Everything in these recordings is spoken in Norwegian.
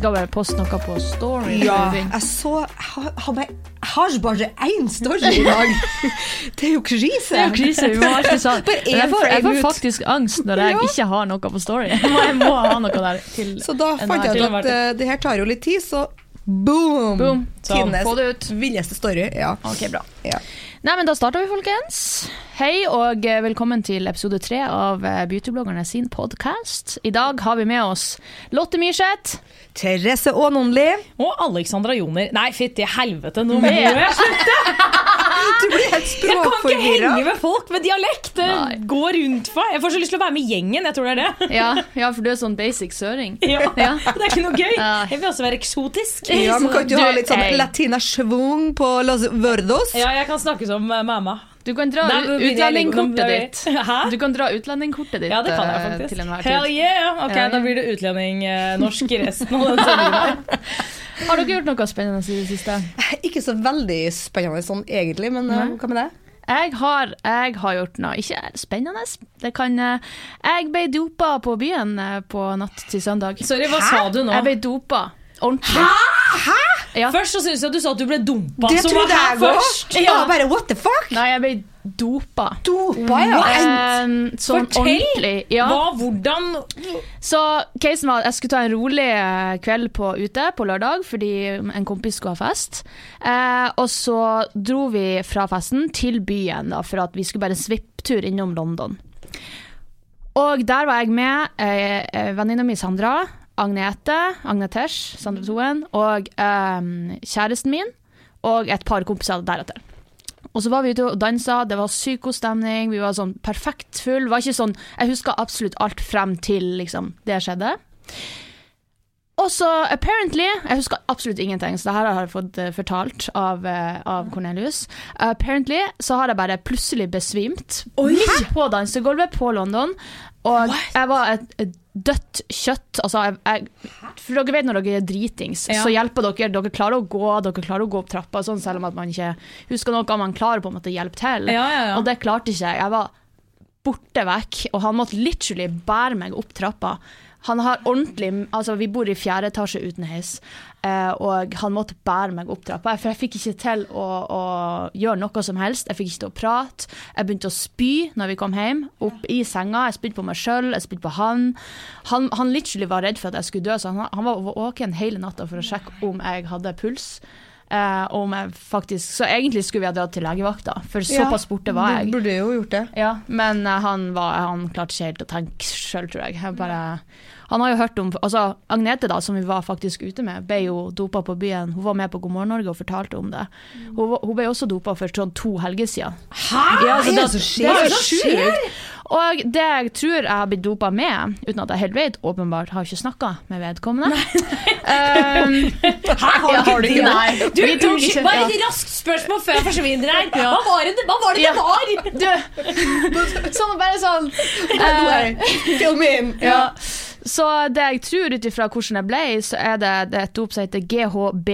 skal bare poste noe på story. Ja, jeg så Jeg har, har bare- har bare én story i dag. Det er jo krise. Det er jo krise. Vi må alltid sånn. Jeg får, jeg får faktisk angst når jeg Ja. ikke har noe på story. Jeg må, ha noe der til Så da fant jeg ut at uh, det her tar jo litt tid, så boom! Boom. Så, Tidenes villeste story. Ja. Ok, bra. ja. Nei, men Da starter vi, folkens. Hei og eh, velkommen til episode tre av eh, Beautybloggerne sin podkast. I dag har vi med oss Lotte Myrseth. Therese Aanonli. Og Alexandra Joner. Nei, fytti helvete, nå må jeg slutte! Du blir helt Jeg kan ikke henge med folk med dialekt! Nei. går rundt for. Jeg får så lyst til å være med i gjengen. Jeg tror det er det. Ja, ja, for du er sånn basic søring. Ja, Ja. Det er ikke noe gøy. Jeg vil også være eksotisk. Ja, men kan ikke du ha litt sånn ei. latina-schwung på Los Verdos? Ja, jeg kan snakke som eh, mamma. Du kan dra utlendingkortet ditt. Hæ? Du kan dra utlendingkortet ditt Ja, det kan jeg eh, faktisk. til enhver Hell yeah! Ok, Ja, ja. Da blir det utlending-norsk i resten av den sendingen. Har dere gjort noe spennende i det siste? Ikke så veldig spennende sånn egentlig, men eh, Nei. hva med det? Jeg har, jeg har gjort noe ikke spennende. Det kan eh, Jeg ble dopa på byen eh, på natt til søndag. Sorry, hva sa du nå? Jeg ble dopa. Ordentlig. Hæ?! Ja. Først så syns jeg at du sa at du ble dumpa. Det som trodde jeg først. Ja. bare what the fuck? Nei, jeg ble dopa. Dopa, ja. Um, sånn Fortell! ordentlig. Ja. Hva, hvordan Så casen var at jeg skulle ta en rolig eh, kveld på ute på lørdag fordi en kompis skulle ha fest. Uh, og så dro vi fra festen til byen da, for at vi skulle bare en svipptur innom London. Og der var jeg med eh, eh, venninna mi Sandra, Agnete, Agnetesh, Sandra Toen, og um, kjæresten min, og et par kompiser deretter. Og så var vi ute og dansa, det var psykostemning, vi var sånn perfekt full. Var ikke sånn, jeg husker absolutt alt frem til liksom, det skjedde. Og så apparently, jeg husker absolutt ingenting, så det her har jeg fått eh, fortalt av, eh, av Cornelius. Apparently så har jeg bare plutselig besvimt midt på dansegulvet på London. Og jeg var et, et dødt kjøtt. Altså, jeg, jeg, for dere vet når dere er dritings, Ja. så hjelper dere. Dere klarer å gå, dere klarer å gå opp trappa, sånn, selv om at man ikke husker noe. Man klarer på en måte å hjelpe til. Ja, ja. Og det klarte ikke jeg. Jeg var borte vekk, og han måtte literally bære meg opp trappa. Han har ordentlig Altså, vi bor i fjerde etasje uten heis, og han måtte bære meg opp trappa. For jeg fikk ikke til å, å gjøre noe som helst. Jeg fikk ikke til å prate. Jeg begynte å spy når vi kom hjem, opp i senga. Jeg spydde på meg sjøl, jeg spydde på han. han. Han literally var redd for at jeg skulle dø, så han, han var våken hele natta for å sjekke om jeg hadde puls. Eh, om jeg faktisk, så egentlig skulle vi ha dratt til legevakta, for såpass borte var jeg. Du burde jo gjort det. Ja, men eh, han, var, han klarte ikke helt å tenke sjøl, tror jeg. jeg bare, han har jo hørt om altså Agnete, da, som vi var faktisk ute med, ble jo dopa på byen. Hun var med på God morgen Norge og fortalte om det. Hun, var- hun ble også dopa for sånn to helger siden. Hæ?! Ja, altså, det, det det det som sjukt. Og det jeg tror jeg har blitt dopa med, uten at jeg helt vet, åpenbart har ikke snakka med vedkommende. Um, Hæ, har Ja, har du ikke det? Du, unnskyld, bare et raskt spørsmål før jeg forsvinner her. Hva var det hva var det, Ja. det var? du, sånn bare sånn Uh. Ja. Så det jeg tror ut ifra hvordan jeg ble, så er det, det et dop som heter GHB.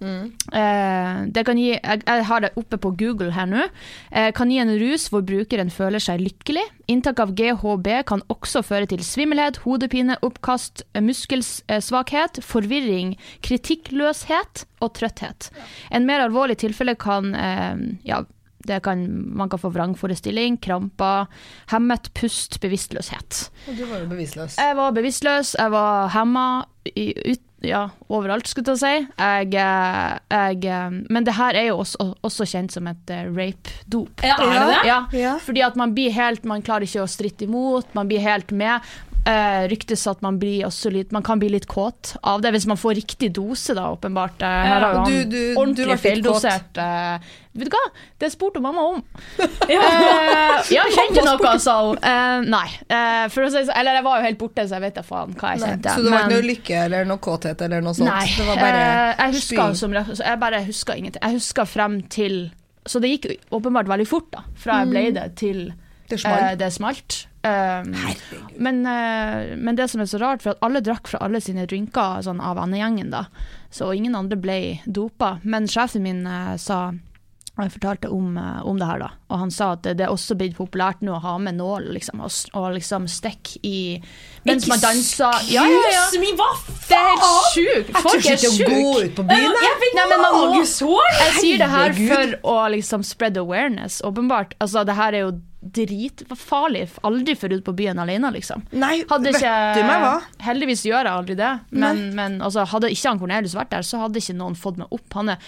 Eh, det kan gi, jeg, jeg har det oppe på Google her nå. Eh, kan gi en rus hvor brukeren føler seg lykkelig. Inntak av GHB kan også føre til svimmelhet, hodepine, oppkast, eh, muskelsvakhet, forvirring, kritikkløshet og trøtthet. En mer alvorlig tilfelle kan eh, ja, det kan, man kan få vrangforestilling, kramper, hemmet pust, bevisstløshet. Og Du var jo bevisstløs. Jeg var bevisstløs, jeg var hemma i, ut, ja, overalt, skulle jeg si. Jeg, eh, jeg, eh, men det her er jo også, også kjent som et eh, rape-dop. Ja, er det det? Ja, Ja. fordi at man blir helt Man klarer ikke å stritte imot, man blir helt med. Uh, ryktes at man, blir også litt, man kan bli litt kåt av det, hvis man får riktig dose, da, åpenbart. Uh, her har du- du- ordentlig du feildosert. Uh, vet du hva, det spurte mamma om. Uh, ja, kjente noe, sa hun. Uh, nei. For å si, eller jeg var jo helt borte, så jeg vet da faen hva jeg Nei, kjente. så det var ikke noe lykke eller noe kåthet eller noe sånt? Nei, det var bare jeg husker som, jeg bare husker ingenting. Jeg husker frem til Så det gikk åpenbart veldig fort, da. Fra jeg ble det til Det smalt. Um, men, eh, men det som er så rart, for at alle drakk fra alle sine drinker sånn, av vennegjengen, da. Så ingen andre ble dopa. Men sjefen min eh, sa jeg fortalte om, eh, om det her, da. Og han sa at det, er også blitt populært nå å ha med nål, liksom, og, og liksom stikke i Mens man danser. Ja, ja, ja. Min, hva hva Det er helt sjukt! Jeg Folk tør er ikke å gå sjuke. ut på byen. jeg. Jeg Nei, men man må- Jeg sier det her for å liksom spread awareness, åpenbart. Altså, det her er jo dritfarlig. Aldri før ut på byen alene, liksom. Nei, Hadde vet du meg hva? Heldigvis gjør jeg aldri det, men, men altså, hadde ikke han Cornelius vært der, så hadde ikke noen fått meg opp. Han er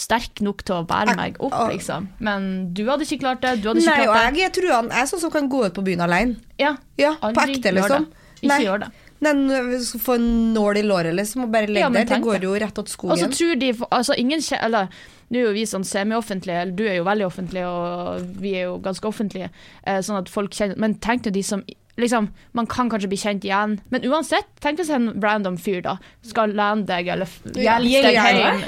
sterk nok til å bære meg opp, liksom. Men du hadde ikke klart det. Du hadde ikke Nei, klart det. jeg, jeg tror han er sånn som kan gå ut på byen alene. Ja, Ja, på ekte, liksom. Ikke Nei. gjør det. Nei, når vi skal få en nål i låret, liksom, og bare legge Ja, der. Det går jo rett åt Og så tror de altså ingen Eller nå er jo vi sånn semi-offentlige, eller du er jo veldig offentlig, og vi er jo ganske offentlige, eh, sånn at folk kjenner Men tenk nå de som Liksom, Man kan kanskje bli kjent igjen, men uansett, tenk hvis en random fyr da skal lande deg eller hjelpe deg hjem.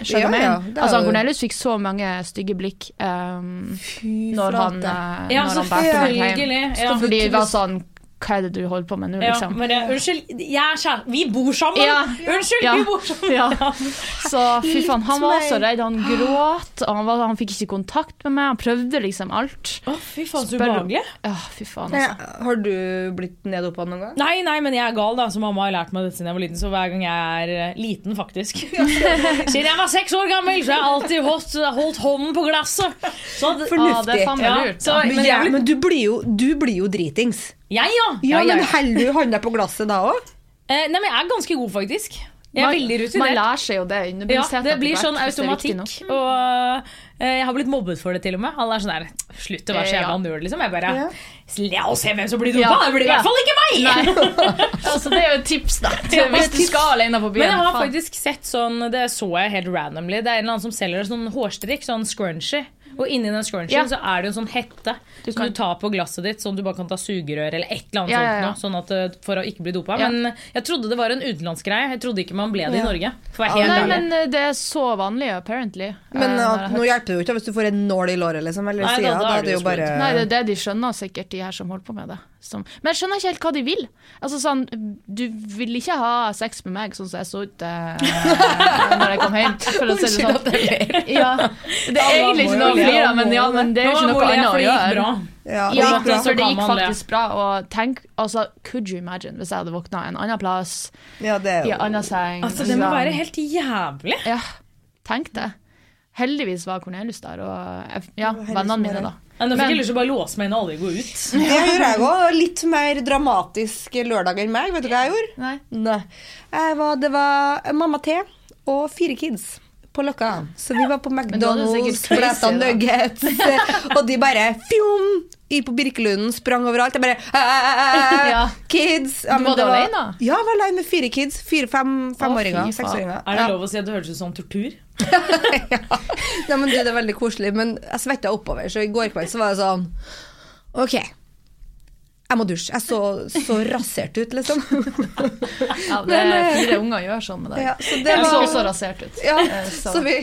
Altså, Cornelius fikk så mange stygge blikk um, Fy når han, eh, Ja, når han bærte meg hjem. Ja. Fordi det var sånn Hva er det du holder på med nå, Ja, liksom? men jeg, unnskyld, jeg er. Vi bor sammen! Ja. Unnskyld, Ja. vi bor sammen! Ja. Så fy faen, han var også så redd. Han gråt, og han, var, han fikk ikke kontakt med meg. Han prøvde liksom alt. Å, fy faen, så ubehagelig. Ja, fy faen, altså. har du blitt nedoppa noen gang? Nei, nei, men jeg er gal, da. Så mamma har lært meg dette siden jeg var liten. Så hver gang jeg er eh, liten, faktisk Siden jeg var seks år gammel, så har jeg alltid holdt, holdt hånden på glasset. Så Fornuftig. Ah, det er faen meg Ja, lurt. så- Men, Men ja, men du blir jo, du blir jo dritings. Jeg, ja. Ja, ja, men ja. holder du hånda på glasset da òg? Eh, nei, men jeg er ganske god, faktisk. Jeg er veldig rutinert. Man lærer seg jo det. Ja, det blir sånn automatikk. Og eh, jeg har blitt mobbet for det, til og med. Alle er sånn der Slutt å være så jævla nerd, liksom. Jeg bare Ja. La oss se hvem som blir dumpa! Det blir i hvert fall ikke meg! Altså, det er jo et tips, da. Til, Hvis du skal alene på byen. Men jeg har faktisk sett sånn Det så jeg helt randomly. Det er en eller annen som selger sånn hårstrikk, sånn scrunchie. Og inni den scrunchien Ja. så er det en sånn hette Du som kan- du tar på glasset ditt, sånn at du bare kan ta sugerør eller et eller annet Ja, ja, sånt ja. noe, sånn at, eh, for å ikke bli dopa. Ja. Men jeg trodde det var en utenlandsgreie. Jeg trodde ikke man ble det i Norge. Nei, men eh, det er så vanlig, apparently. Men Eh, at, nå hjelper det jo ikke hvis du får en nål i låret, liksom. Eller Nei, sida. da Da da, er det jo bare. Nei, det er det de skjønner sikkert, de her som holder på med det. Som, men jeg skjønner ikke helt hva de vil. Altså sånn, Du vil ikke ha sex med meg sånn som jeg så ut eh, når jeg kom hjem. For å si det sånn. Ja, det er egentlig ikke noe å flire av, men, ja, men det er jo ikke noe annet å gjøre. Ja, det Ja, gikk bra. for det gikk faktisk bra. Og tenk, altså, could you imagine hvis jeg hadde våkna en annen plass, Ja, det er i en annen seng Altså, det må være helt jævlig. Ja, tenk det. Heldigvis var Cornelius der, og ja, vennene mine, da. Ja, Nå fikk jeg lyst til å bare låse meg inn og aldri gå ut. Det gjør jeg òg. Litt mer dramatisk lørdag enn meg. Vet du hva jeg gjorde? Nei. Nei. Jeg var, det var mamma T og fire kids på Løkka. Så vi var på McDonald's, crazy, nuggets, og de bare fjom! Gikk på Birkelunden, sprang overalt. Jeg bare Ja. Kids! Ja, Du men var da alene? Ja, jeg var alene med fire kids. Fire, fem, femåringer, seksåringer. Er det lov å si at det hørtes ut som tortur? Ja, men det, det er veldig koselig. Men jeg svetta oppover, så i går kveld så var det sånn Ok, jeg må dusje. Jeg så så rasert ut, liksom. Ja, det er eh, fire unger gjør sånn med deg. Ja, så det Jeg så også rasert ut. ja, Eh, så- så vi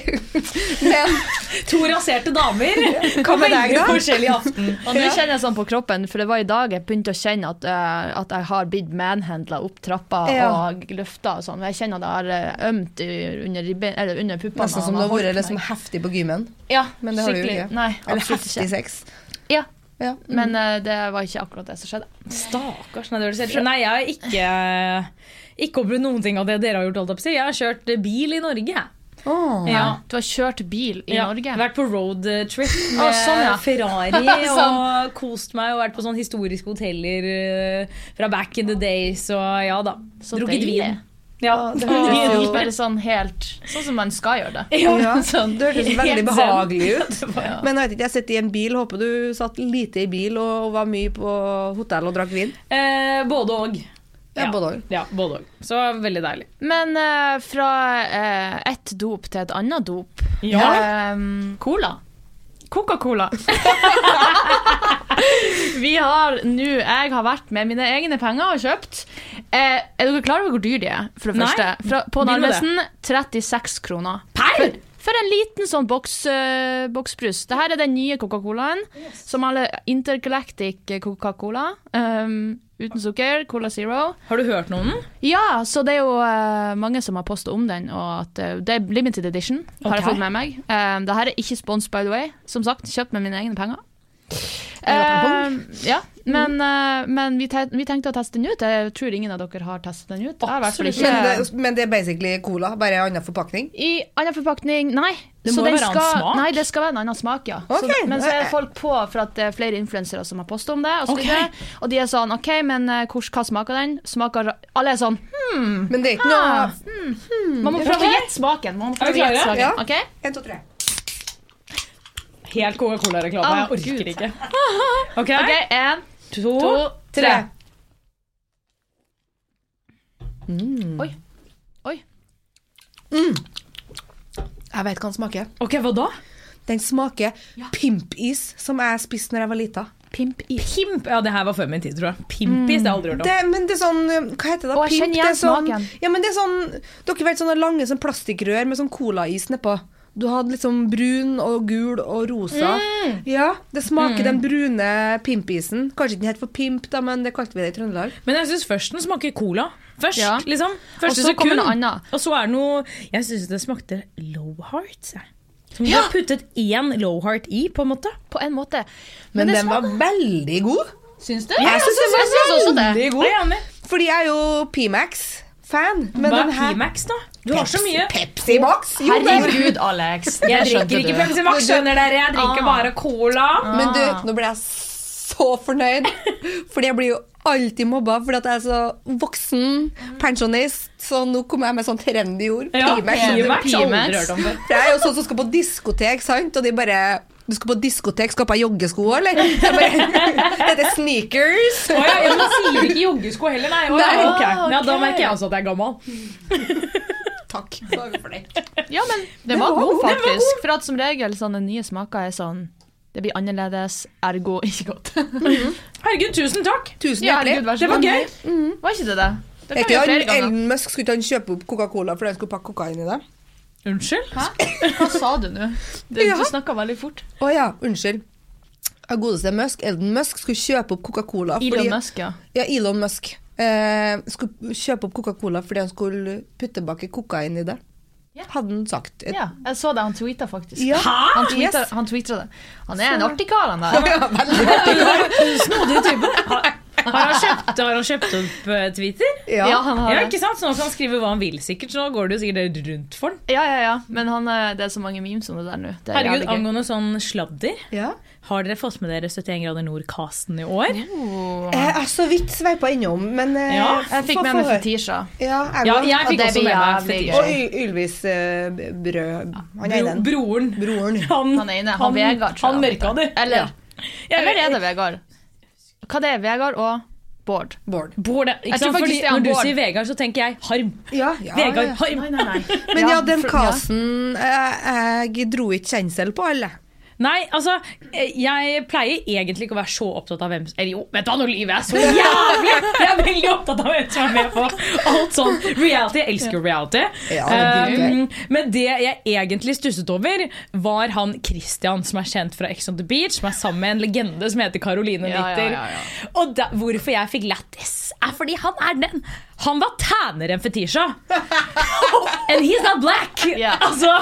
Men To raserte damer! Hva med deg, da? forskjellig aften. Og nå kjenner jeg sånn på kroppen, for det var i dag jeg begynte å kjenne at, uh, at jeg har blitt manhandla opp trappa Ja. og løfta og sånn. Jeg kjenner at jeg har ømt under, ribben, eller under puppene. Nesten som det har vært liksom heftig på gymmen. Ja, Men det har du jo ikke. Nei, Eller heftig ikke. sex. Ja, Ja. men uh, det var ikke akkurat det som skjedde. Stakkars. Nei, Nei, jeg har ikke, ikke opplevd noen ting av det dere har gjort. Holdt jeg, har kjørt bil i Norge. Oh, Ja. Du har kjørt bil i Ja, Norge? Vært på roadtrip med Å, sånn, ja. Ferrari Sånn. og kost meg. Og vært på sånne historiske hoteller eh, fra back in the days. Og ja da. Så Drukket vin. Ja, det høres jo bare sånn helt Sånn som man skal gjøre det. ja, Sånn. Det hørtes veldig behagelig ut. Ja. Men jeg vet ikke, jeg sitter i en bil. Håper du satt lite i bil og var mye på hotell og drakk vin. Eh, både og. Ja, både òg. Ja, både òg. Så veldig deilig. Men eh, fra eh, ett dop til et annet dop Ja. eh, Cola. Coca-Cola. Vi har nå Jeg har vært med mine egne penger og kjøpt. Eh, er dere klar over hvor dyr de er? For det Nei. første. Fra, på Narvesen 36 kroner. Per? For, en liten sånn boks, uh, boksbrus. Dette er den nye Coca-Colaen. Som alle Intergalactic Coca-Cola. Um, uten sukker. Cola Zero. Har du hørt noen? Ja, så det er jo uh, mange som har postet om den, og at uh, det er limited edition, har jeg fått med meg. Um, det her er ikke spons, by the way. Som sagt, kjøpt med mine egne penger. Uh, ja, men, eh, men vi, te vi tenkte å teste den ut. Jeg tror ingen av dere har testet den ut. Absolutt. ikke Men, det, men det er basically cola, bare en annen forpakning? I annen forpakning, nei. Det Så må den være annen skal, smak. Nei, det skal være en annen smak, ja. Okay. Så, men så er folk på for at det er flere influensere som har postet om det. Og, så Ok. videre. og de er sånn OK, men eh, hvor, hva smaker den? Smaker Alle er sånn Men det er ikke noe ah, Man må prøve å gjette smaken. Man må prøve å gjette smaken. Ja. ok? En, to, tre. Helt Coca-Cola-reklame. Oh, jeg orker Gud. ikke. Ok, okay én, to, tre. Oi. Oi. Jeg vet hva den smaker. Ok, hva da? Den smaker pimpis, som jeg spiste når jeg var lita. Pimp Pimp? Ja, det her var før min tid, tror jeg. Pimpis, det har jeg aldri hørt om. Det, men det er sånn Hva heter det? Å, Pimp? Det er sånn, ja, men det er sånn Dere vet sånne lange sånn plastikkrør med sånn colais nedpå. Du hadde liksom brun og gul og rosa. Mm. Ja, Det smaker den brune pimpisen. Kanskje ikke den het for pimp, da, men det kalte vi det i Trøndelag. Men jeg syns først den smaker cola. Først, Ja. liksom. Og Første så kommer sekund. noe annet. Og så er det noe Jeg syns det smakte low heart. Som Ja. har puttet én low heart i, på en måte. På en måte. Men, men den var veldig god. Syns du? Jeg syns den var veldig god. Fordi jeg er jo P-Max-fan. Men Hva er P-Max, da? Du har så mye. Pepsi Max! Jo, Herregud, Alex. Jeg drikker ikke. Pepsi Max, skjønner dere. Jeg drikker Ah. bare cola. Men du, nå ble jeg så fornøyd. Fordi jeg blir jo alltid mobba fordi at jeg er så voksen pensjonist. Så nå kommer jeg med sånn trendy ord. Ja. P-Max har jeg er jo sånn som skal på diskotek, sant? Og de bare Du skal på diskotek, skal på joggesko, eller? Jeg bare, Dette er sneakers. Oh, ja, ja, sier ikke joggesko heller, nei. Oh, ja, Nei. ok. Ja, da merker jeg også at jeg er gammel. Takk. Da er vi fornøyd. Ja, men det var god, faktisk. For at som regel sånne nye smaker er sånn Det blir annerledes, ergo ikke godt. Herregud, tusen takk. Tusen Ja, hjertelig. herregud, vær så Det var god. gøy. Var ikke det det? Det Er kan vi ikke gjøre han, flere ganger. Elon Musk skulle ikke han kjøpe opp Coca-Cola fordi han skulle pakke kokain i det? Unnskyld? Hæ? Hva sa du nå? Du, Ja. du snakka veldig fort. Å ja, unnskyld. Ja, Godeste Musk, Elon Musk skulle kjøpe opp Coca-Cola Elon fordi- Musk, ja. Ja, Elon Musk. Eh, skulle kjøpe opp Coca-Cola fordi han skulle putte bak kokain i det. Yeah. Hadde han sagt. Et, ja. Jeg så det, han tweeta faktisk. Ja. Han tweeta, Yes. han det. Han er en artig kar, han der. Ja, veldig. Snodig type. Har, har, han kjøpt, har han kjøpt opp eh, Twitter? Ja. Ja, han har Ja, ikke sant? Så nå kan han skrive hva han vil, sikkert. Så nå går det jo sikkert rundt for han. Ja, ja, ja. Men han, eh, det er så mange memes om det der nå. Er Herregud, angående sånn sladder. Ja. Har dere fått med dere 71 grader nord-casten i år? Oh. Jeg er så vidt sveipa innom, men eh, Ja, Jeg fikk med meg. Fetisha. Ja, jeg Ja, jeg fikk også med meg Fetisha. Og Ylvis eh, brød. Han er Bro, den. broren. Broren. Han, Han ene, han Vegard, tror Han jeg mørka det. Eller, ja. eller er det Vegard? Hva det er Vegard og Bård? Bård. Bård, ikke sant? Fordi han Når du Bård. sier Vegard, så tenker jeg Harm. Ja, ja, Vegard ja. Harm. Nei, nei, nei. Men ja, den casen eh, Jeg dro ikke kjensel på alle. Nei, altså, eh, jeg pleier egentlig ikke å være så opptatt av hvem Eller jo, vet du hva, nå lyver jeg så jævlig! Jeg er veldig opptatt av hvem som er med på alt sånn reality. Jeg elsker jo reality. Ja, det Um, men det jeg egentlig stusset over, var han Christian som er kjent fra Ex on the Beach, som er sammen med en legende som heter Caroline Ja, Nitter. ja. Og da, hvorfor jeg fikk lættis, er fordi han er den Han var tænere enn Fetisha. And he's not black! Altså,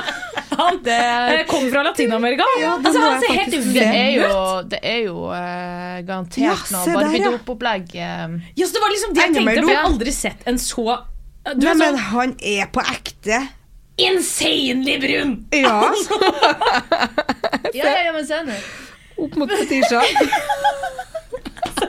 han det... kom fra Latin-Amerika. det altså, han ser helt faktisk Det er jo, det er jo uh, garantert Ja, noe ja. Barbie-dopopplegg. eh. Ja, så det var liksom det jeg tenkte, for jeg har aldri sett en så du Nei, så... men sånn han er på ekte. insanely brun! Ja, Ja, ja, ja, men se nå. opp mot Fetisha.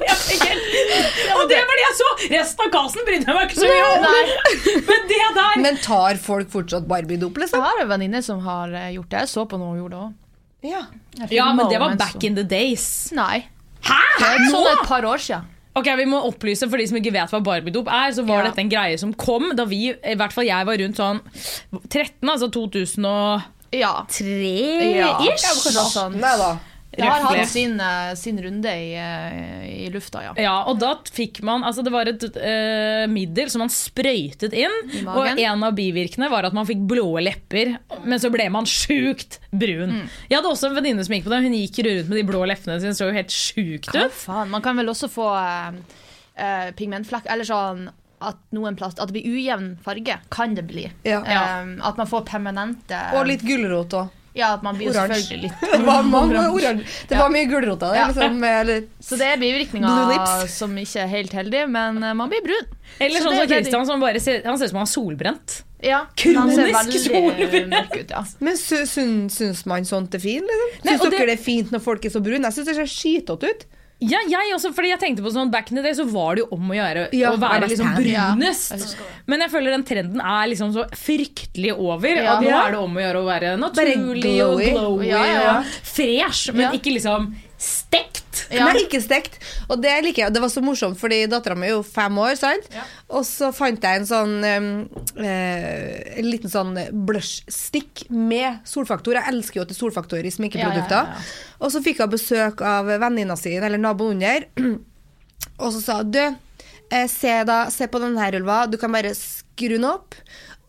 Jeg Og det var det jeg så! Resten av kassen brydde jeg meg ikke så mye om. Men det der Men tar folk fortsatt Barbie-dop, Jeg liksom? har en venninne som har eh, gjort det. Jeg så på noe hun gjorde òg. Ja. Ja, men det var back in the days. Nei. Hæ? Det Nå? sånn et par år siden. Ok, Vi må opplyse for de som ikke vet hva barbie-dop er. Så var Ja. dette en greie som kom da vi, i hvert fall jeg var rundt sånn 13, altså 2003 Ja. Ja, ish. kanskje noe. Nei da. Det har hatt sin, eh, sin runde i, eh, i lufta, ja. Ja, og da fikk man Altså, det var et uh, middel som man sprøytet inn. Og en av bivirkene var at man fikk blå lepper, men så ble man sjukt brun. Mm. Jeg hadde også en venninne som gikk på det. Hun gikk rundt med de blå leppene sine, så jo helt sjukt Hva ut. faen? Man kan vel også få uh, pigmentflekk, eller sånn at noen plast, at det blir ujevn farge, kan det bli. Ja. Eh, at man får permanente Og litt gulrot òg. Ja, at man blir jo Oransje. selvfølgelig litt Det var mange oransje. Det var mye gulrot av det. Ja. Liksom, eller, Så det er Blue bivirkninger lips. som ikke er helt heldige, men eh, man blir brun. Eller Så sånn det- som det er Christian, som bare ser, han ser ut som han er solbrent. Ja, Kronisk han ser veldig mørk ut, ja. men sy syns, syns man sånt er fint? Liksom? Nei, Syns og dere det- det er fint når folk er så brune? Jeg syns det ser skitete ut. Ja, jeg også, fordi jeg tenkte på sånn Back in the day så var det jo om å gjøre Ja, å være liksom brunest. Ja. Men jeg føler den trenden er liksom så fryktelig over. Ja. At nå er det om å gjøre å være naturlig og glowy. glowy Ja, ja, ja. og fresh, men Ja. ikke liksom stekt. Ja. Ikke stekt. Og det liker jeg. Det var så morsomt, fordi dattera mi er jo fem år, sant? Og så fant jeg en sånn um, eh, En liten sånn blush-stick med solfaktor. Jeg elsker jo at det er solfaktor i sminkeprodukter. Ja, ja, ja, ja. Og så fikk hun besøk av venninna si, eller naboen under, og så sa hun du, eh, se, da, se på den her, Ulva. Du kan bare skru den opp.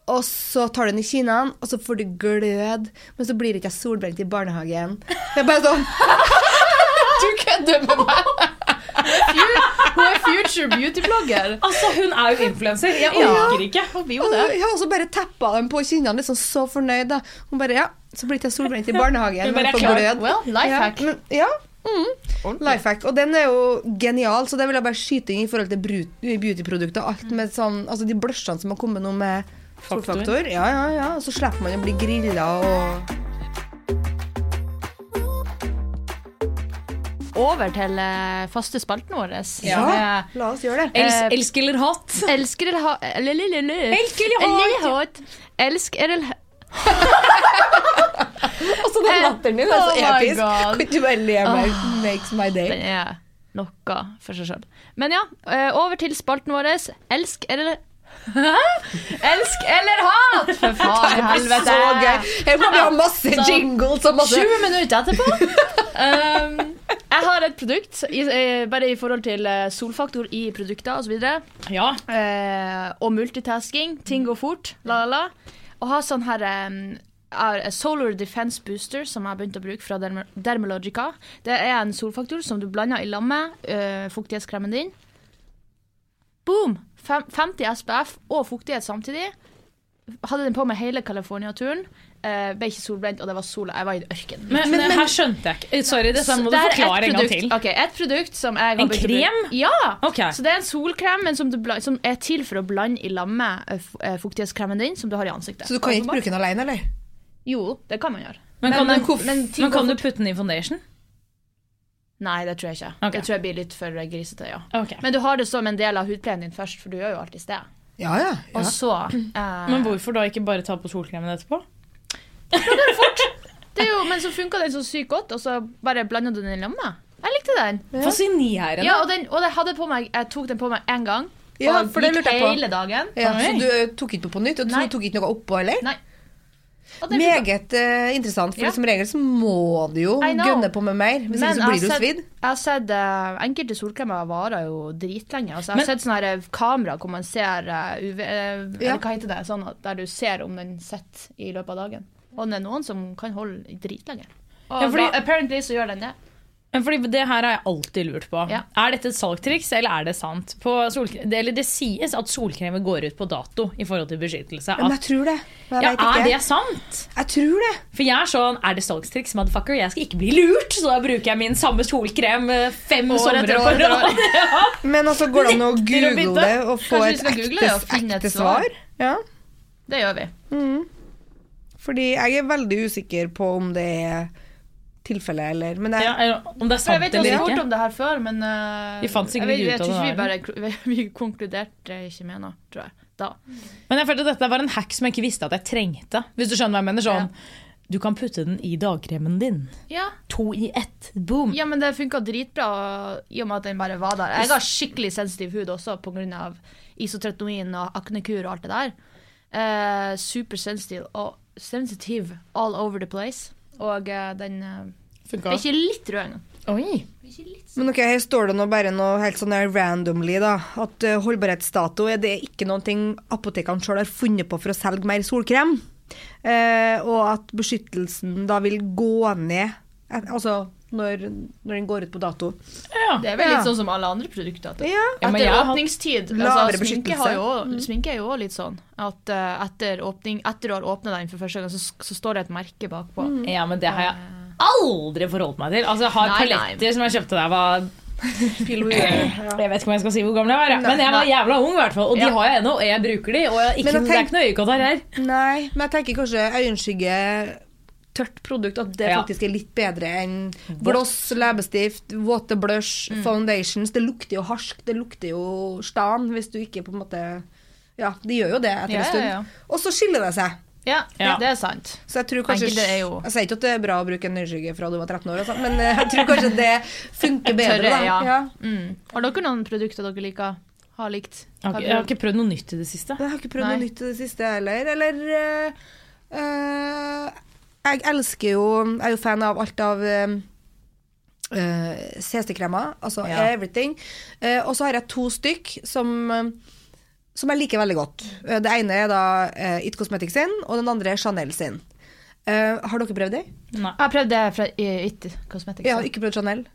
Og så tar du den i kinnene, og så får du glød. Men så blir ikke jeg solbrent i barnehagen. Det er bare sånn Du kødder med meg! Hun er future beauty-blogger. Altså, Hun er jo influenser. Jeg Ja. orker ikke. Hun blir jo det. Ja, og så bare teppa dem på kinnene, liksom så fornøyd. da Hun bare, ja, så blir jeg solbrent i barnehagen. Hun bare men er klar. Well, life ja, hack. men- Ja, mm. life hack. Og den er jo genial, så det vil jeg bare skyte inn i forhold til beautyprodukter. Alt med sånn, altså De blushene som har kommet nå med Faktor. solfaktor. Ja, ja, ja. Så slipper man å bli grilla og Over til eh, faste spalten vår. Ja, Med la oss gjøre det. Eh, elsk eller hat. Elsker eller ha... Eller, eller, eller. Elsk eller hat. hat. Elsk eller ha- Og så den latteren din er så Oh episk. Kan ikke bare le meg? Makes my day. Den er noe for seg sjøl. Men ja, eh, over til spalten vår. Elsk eller Elsk eller hat! For faen i helvete. Så gøy. Her må vi ha masse jingles og masse 20 minutter etterpå. Um, jeg har et produkt, i, eh, bare i forhold til eh, solfaktor i produkter osv. Ja. Uh, og multitasking. Ting går fort. La, la, la. Og har sånn her um, Solar Defense Booster, som jeg har begynt å bruke fra Derm Dermalogica. Det er en solfaktor som du blander i lag med uh, fuktighetskremen din. Boom! Fem, 50 SPF og fuktighet samtidig. Hadde den på meg hele California-turen. Eh, ble ikke solbrent, og det var sola. Jeg var i ørkenen. Men, men, her skjønte jeg ikke. Sorry, dette må du det forklare en gang produkt- til. Okay, Et produkt som jeg har En krem? Ja! Okay. Så det er en solkrem men som, du som er til for å blande i lag med eh, eh, fuktighetskremen din, som du har i ansiktet. Så du kan ikke bruke den alene, eller? Jo, det kan man gjøre. Men kan, men du, men men kan du putte den i foundation? Nei, det tror jeg ikke. Okay. Det tror jeg blir litt for eh, grisete, ja. Okay. Men du har det som en del av hudpleien din først, for du gjør jo alt i sted. Ja, ja. Og ja. så eh, Men hvorfor da ikke bare ta på solkremen etterpå? Det er jo, Men så funka den så sykt godt, og så bare blanda du den i lamma. Jeg likte den. Fascinerende. Ja, og, den, og på meg, jeg tok den på meg én gang, Ja, og for det gikk lurte jeg på. hele dagen. Ja, så du eh, tok ikke på på nytt, og Nei. du tok ikke noe oppå heller? Nei. Den. Meget uh, interessant, for Ja. som regel så må du jo gønne på med mer. Hvis Men ikke så blir du svidd. Jeg har sett uh, Enkelte solkremer varer jo dritlenge. Altså, jeg har Men- sett sånne her kamera hvor man ser uh, UV, Ja. Eller hva heter det? Sånn der du ser om den sitter i løpet av dagen. Og det er noen som kan holde dritlenge. Og Ja, fordi- da, apparently så gjør den det. Men fordi Det her har jeg alltid lurt på. Ja. Er dette et salgtriks, eller er det sant? På det, eller det sies at solkremer går ut på dato i forhold til beskyttelse. Men jeg tror det. Men ja, jeg ikke. er det sant? Jeg tror det. For jeg er sånn, er det salgstriks, motherfucker? Jeg skal ikke bli lurt, så da bruker jeg min samme solkrem eh, fem År somre på rad. Ja. Men altså, går det an å google det og få Kanskje et ekte, ekte svar? Ja. Det gjør vi. Fordi jeg er veldig usikker på om det er tilfellet eller Men jeg, Ja, eller om det er For jeg sant vet ikke eller vi har hørt om det her før, men uh, Vi fant sikkert jeg, vet- ikke jeg ut av tror vi det bare Vi konkluderte ikke med noe, tror jeg. Da. Men jeg følte at dette var en hack som jeg ikke visste at jeg trengte. Hvis du skjønner hva jeg mener sånn Du kan putte den i dagkremen din. Ja. To i ett. Boom. ja, men det funka dritbra i og med at den bare var der. Jeg har skikkelig sensitiv hud også pga. isotretinoin og aknekur og alt det der. Eh, Supersensitiv og sensitiv all over the place. Og uh, den uh, Funka. er ikke litt rød engang. Oi. Men ok, her står det nå bare noe helt sånn randomly, da. At uh, holdbarhetsdato er det ikke ting apotekene sjøl har funnet på for å selge mer solkrem. Uh, og at beskyttelsen da vil gå ned eh, Altså når, når den går ut på dato. Ja. Det er vel Ja. litt sånn som alle andre produkter. At Ja. Ja, etter åpningstid lavere altså, sminke, har jo, mm. sminke er jo litt sånn at uh, etter, åpning, etter du har åpna den for første gang, så, så står det et merke bakpå. ja, men det har jeg aldri forholdt meg til. Altså, jeg har Nei, nei. paletter som jeg kjøpte da jeg var Ja. Jeg vet ikke om jeg skal si hvor gammel jeg var, jeg. men jeg var Nei. jævla ung, i hvert fall. Og de Ja. har jeg ennå, og jeg bruker de. Og jeg, ikke, Men jeg det er ikke noe øyekott her. Nei, men jeg tenker kanskje øyenskygge tørt produkt, at det Ja. faktisk er litt bedre enn gloss, leppestift, våte blush, foundations. Det lukter jo harsk, det lukter jo stan hvis du ikke på en måte Ja, det gjør jo det etter Ja, en stund. ja. Og så skiller det seg. Ja, Ja. det er sant. Så jeg tror kanskje er jo- Jeg sier ikke at det er bra å bruke en øyenskygge fra du var 13 år, og sånt, men eh, jeg tror kanskje det funker bedre. Tørre, da. ja. Ja. Mm. Har dere noen produkter dere liker? Har likt? Jeg har, jeg har ikke prøvd noe nytt i det siste. Jeg har ikke prøvd Nei. noe nytt i det siste heller. Eller eh, eh, Jeg elsker jo Jeg er jo fan av alt av uh, CC-kremer. Altså Ja. everything. Uh, og så har jeg to stykk som eh, som jeg liker veldig godt. Eh, Det ene er da uh, It Cosmetics sin, og den andre er Chanel sin. Eh, har dere prøvd det? Nei. Jeg har prøvd det fra It Cosmetics. Jeg har ikke prøvd Chanel.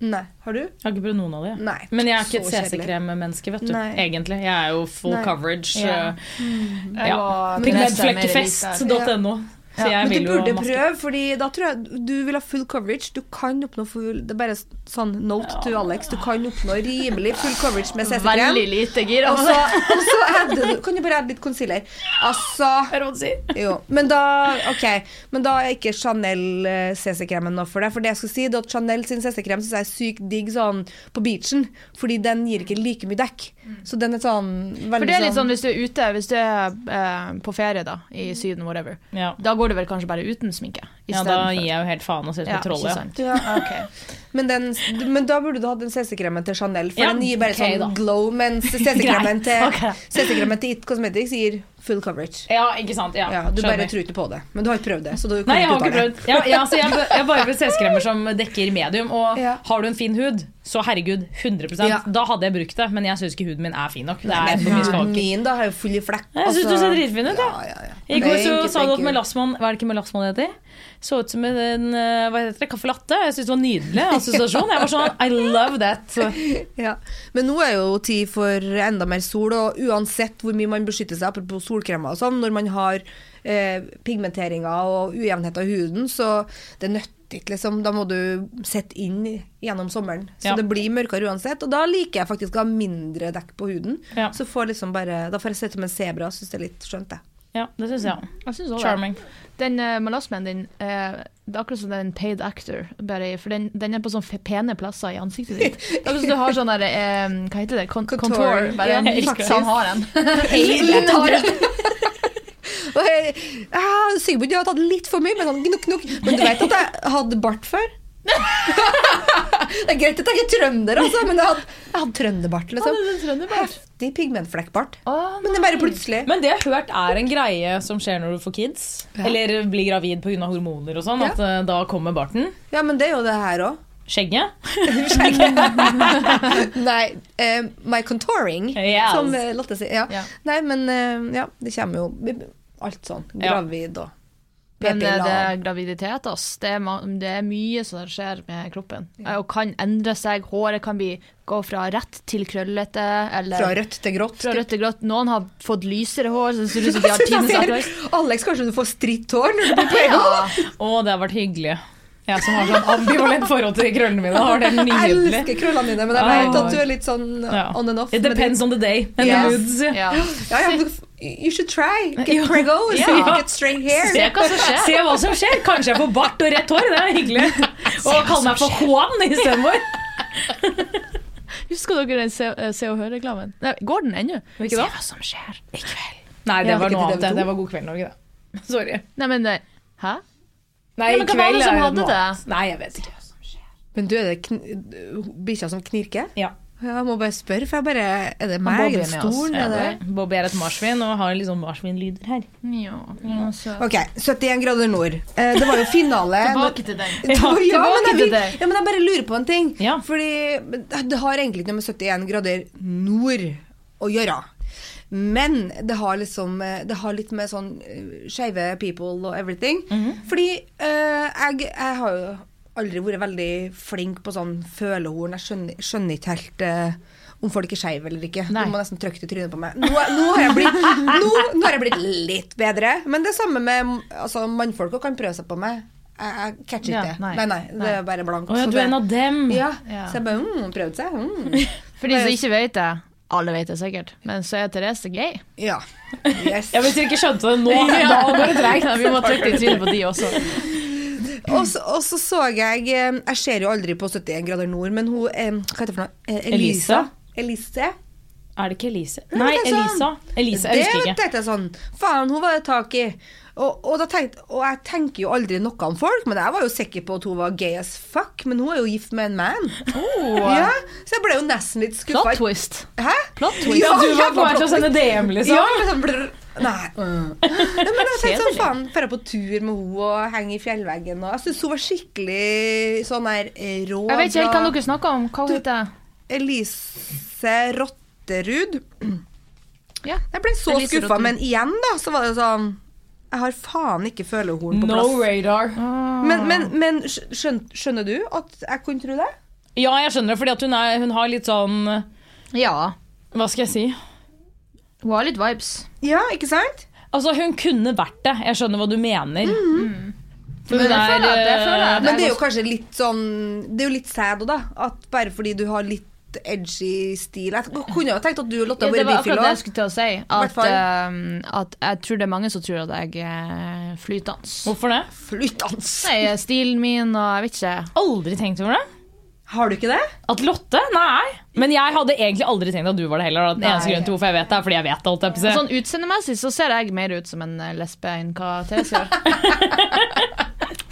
Nei. Har du? Jeg har ikke prøvd noen av dem. Men jeg er ikke Så et. CC-krem-menneske, vet du. Nei. Egentlig. Jeg er jo full Nei. coverage. Ja. eh, Ja. Pigmentflekkefest.no. Så jeg Men vil du burde prøve, fordi da tror jeg du vil ha full coverage. Du kan oppnå full Det er bare sånn note to Alex. Du kan oppnå rimelig full coverage med CC-krem. Veldig lite gir. Og så, og så adder du, kan du bare adde litt concealer. Altså hva du sier? Jo. Men da ok, men da er ikke Chanel eh, CC-kremen noe for deg. For det jeg skal si, det at Chanel sin CC-krem synes jeg er sykt digg sånn på beachen. Fordi den gir ikke like mye dekk. Så den er sånn veldig sånn For det er litt sånn hvis du er ute, hvis du er eh, på ferie da, i Syden, whatever, Ja. da går du vel kanskje bare uten sminke? ja, da gir jeg jo helt faen og ser ut som et troll. Ja. Ja. Ok. Men, den, men da burde du hatt den CC-kremen til Chanel, for Ja, den gir bare okay, sånn da. glow, mens CC-kremen til, okay. Til It Cosmetics gir full coverage. ja, ikke sant. Ja, Ja, du skjønner. bare tror ikke på det. Men du har ikke prøvd det. Så du Nei, jeg har ikke prøvd. Ja, ja, så jeg, jeg har bare prøvd CC-kremer som dekker medium. Og Ja. har du en fin hud, så herregud, 100 Ja. Da hadde jeg brukt det, men jeg syns ikke huden min er fin nok. Det er for mye min da har jo full i flekk. Jeg syns du ser dritfin ut, Ja, ja, ja. I går så sa du at you. Hva er det ikke melasmaen heter? Så ut som en eh, hva heter det, caffè latte. Jeg syns det var nydelig assosiasjon. Jeg var sånn I love that. Ja. Men nå er jo tid for enda mer sol, og uansett hvor mye man beskytter seg, apropos solkremer og sånn, når man har eh, pigmenteringer og ujevnheter i huden, så det nytter ikke, liksom. Da må du sette inn gjennom sommeren. Så Ja. det blir mørkere uansett. Og da liker jeg faktisk å ha mindre dekk på huden. Ja. Så får liksom bare, da får jeg ut som en sebra. Syns det er litt skjønt, det. Ja, det syns jeg. Jeg synes. Charming. Den uh, melasmen din, uh, det er akkurat som det er en paid actor, bare, for den, den er på sånne pene plasser i ansiktet ditt. Det er akkurat som du har sånn der, uh, hva heter det, Kon Contour. kontor, bare Ja, faktisk. han har en. Og jeg, ja, Sigmund har tatt litt for mye, men sånn gnukk, gnukk. Men du vet at jeg hadde bart før? det er greit at jeg er trønder, altså, men jeg hadde, jeg hadde trønderbart. liksom. Heftig pigmentflekkbart. Men det er bare plutselig. Men det jeg har hørt er en greie som skjer når du får kids. Eller blir gravid pga. hormoner og sånn. Ja. At uh, da kommer barten. Ja, men det er jo det her òg. Skjegget. Nei, uh, my contouring, Yes. som eh, Lotte sier. Ja. Ja. Nei, men uh, ja, det kommer jo alt sånn. Ja. Gravid og Men eh, det er graviditet, ass. Det er, det er mye som skjer med kroppen. Ja. Og kan endre seg. Håret kan bli, gå fra rett til krøllete. Eller Fra rødt til grått. fra rødt til grått. Noen har fått lysere hår, så ser ut som de har tidenes. Alex, kanskje du får stritt hår når du blir på Ja. Å, det har vært hyggelig. Jeg som har sånn ambivalent forhold til krøllene mine, har det Jeg elsker krøllene dine, men jeg Ah. vet at du er litt sånn on and off. It depends on the day and Yes. the moods. Ja. Ja, ja, you should try. Get Ja. pregos, Ja. get straight hair. Se hva som skjer. Se hva som skjer. Kanskje jeg får bart og rett hår. Det er hyggelig. Og kalle meg for Juan istedenfor. Husker dere den Se, eh, Se og Hør-reklamen? Går den ennå? Da? Se hva som skjer i kveld. Nei, det Ja, var noe annet. TV2. Det var God kveld, Norge, det. Sorry. Nei, men det- Hæ? Nei, Ja, men hva var det kveld som er hadde noe det? annet. Nei, jeg vet ikke. Men du, er det bikkja som knirker? Ja. Jeg må bare spørre, for jeg bare Er det meg? er det stolen? Er det Bobby er et marsvin og har liksom marsvinlyder her. Ja, ja. Ok, 71 grader nord. Eh, det var jo finale. Tilbake til den. Ja, ja, men jeg, til vil- ja, men jeg bare lurer på en ting. Ja. Fordi det har egentlig ikke noe med 71 grader nord å gjøre. Men det har liksom eh, Det har litt med sånn eh, skeive people og everything. Fordi eh, jeg, jeg har jo aldri vært veldig flink på sånn følehorn. Jeg skjønner, skjønner ikke helt uh, om folk er skeive eller ikke. Nei. Du må nesten trykke det i trynet på meg. Nå, nå, har jeg blitt, nå, nå har jeg blitt litt bedre. Men det samme med altså, mannfolk òg kan prøve seg på meg. Jeg, jeg catcher Ja, ikke det. nei. Nei, nei, det er bare blank. Å ja, Så du er en av dem. ja. Ja. Så jeg bare mm, prøvde seg. Mm. For de som ikke vet det, alle vet det sikkert, men så er Therese gay. Ja. Yes. Ja, Hvis dere ikke skjønte det nå, Ja. da går det treigt. Vi må trykke i trynet på de også. Og så, og så så jeg eh, Jeg ser jo aldri på 71 grader nord, men hun eh, Hva heter det for noe? Eh, Elisa. Elise. Er det ikke Elise? Ja, Nei, Elisa. Elisa. sånn. Elise, Jeg husker Det ikke. tenkte jeg sånn Faen, hun var det tak i. Og, og, tenkte, og jeg tenker jo aldri noe om folk, men jeg var jo sikker på at hun var gay as fuck. Men hun er jo gift med en man. Ja, så jeg ble jo nesten litt skuffa. Plot twist. Hæ? Plot twist. Ja, Du var på vei til å sende DM, liksom. Ja, liksom. Nei. Mm. Nei, men jeg tenkte sånn, faen, dra på tur med henne og henge i fjellveggen. Og jeg syns hun var skikkelig sånn der eh, rå. Jeg vet ikke helt hva dere snakker om. Hva Du- heter det? Elise Rotterud. Ja. Jeg ble så skuffa, men igjen, da, så var det sånn Jeg har faen ikke følehorn på No plass. radar. Men, men, men skjøn, skjønner du at jeg kunne tro det? Ja, jeg skjønner det, fordi at hun, er, hun har litt sånn Ja. Hva skal jeg si? Hun har litt vibes. Ja, ikke sant? Altså, hun kunne vært det. Jeg skjønner hva du mener. For Men hun jeg er føler jeg føler at- eh, Men det er jo kanskje litt sånn Det er jo litt sad òg, da. At bare fordi du har litt edgy stil Jeg kunne jo tenkt at du og Lotte Ja, har det var akkurat det jeg skulle til å si. At, fall. um, at jeg tror det er mange som tror at jeg er flytende. Hvorfor det? Flytende. Nei, stilen min og jeg vet ikke. Aldri tenkt over det. Har du ikke det? At Lotte? Nei. Men jeg hadde egentlig aldri tenkt at du var det heller. Den eneste grunnen til hvorfor jeg vet det, er fordi jeg vet alt. Jeg. Sånn utseendemessig så ser jeg mer ut som en eh, lesbe enn hva Therese gjør.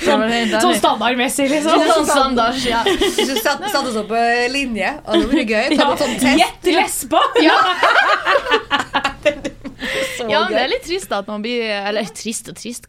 sånn, sånn standardmessig, liksom. Sånn standard, ja. Hvis du satte satt oss opp på linje, og det hadde vært gøy. Ta Ja, test. Gjett lesba! ja, men det er litt trist at man blir Eller trist og trist.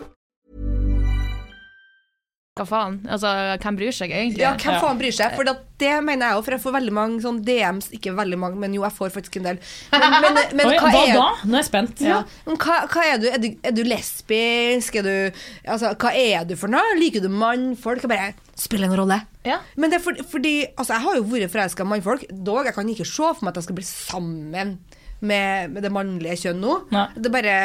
Hva faen? Altså, hvem bryr seg egentlig? Ja, hvem faen bryr seg? For det, det mener jeg jo, for jeg får veldig mange sånn DMs Ikke veldig mange, men jo, jeg får faktisk en del. Men, men, men Oi, hva, hva er, da? Nå er jeg spent. Ja. Men hva, hva er du? Er, du? er du lesbisk? Er du Altså, hva er du for noe? Liker du mannfolk? Jeg bare Spiller en rolle. Ja. Men det er for, fordi Altså, jeg har jo vært forelska i mannfolk, dog jeg kan ikke se for meg at jeg skal bli sammen med, med det mannlige kjønn nå. Nei. Det er bare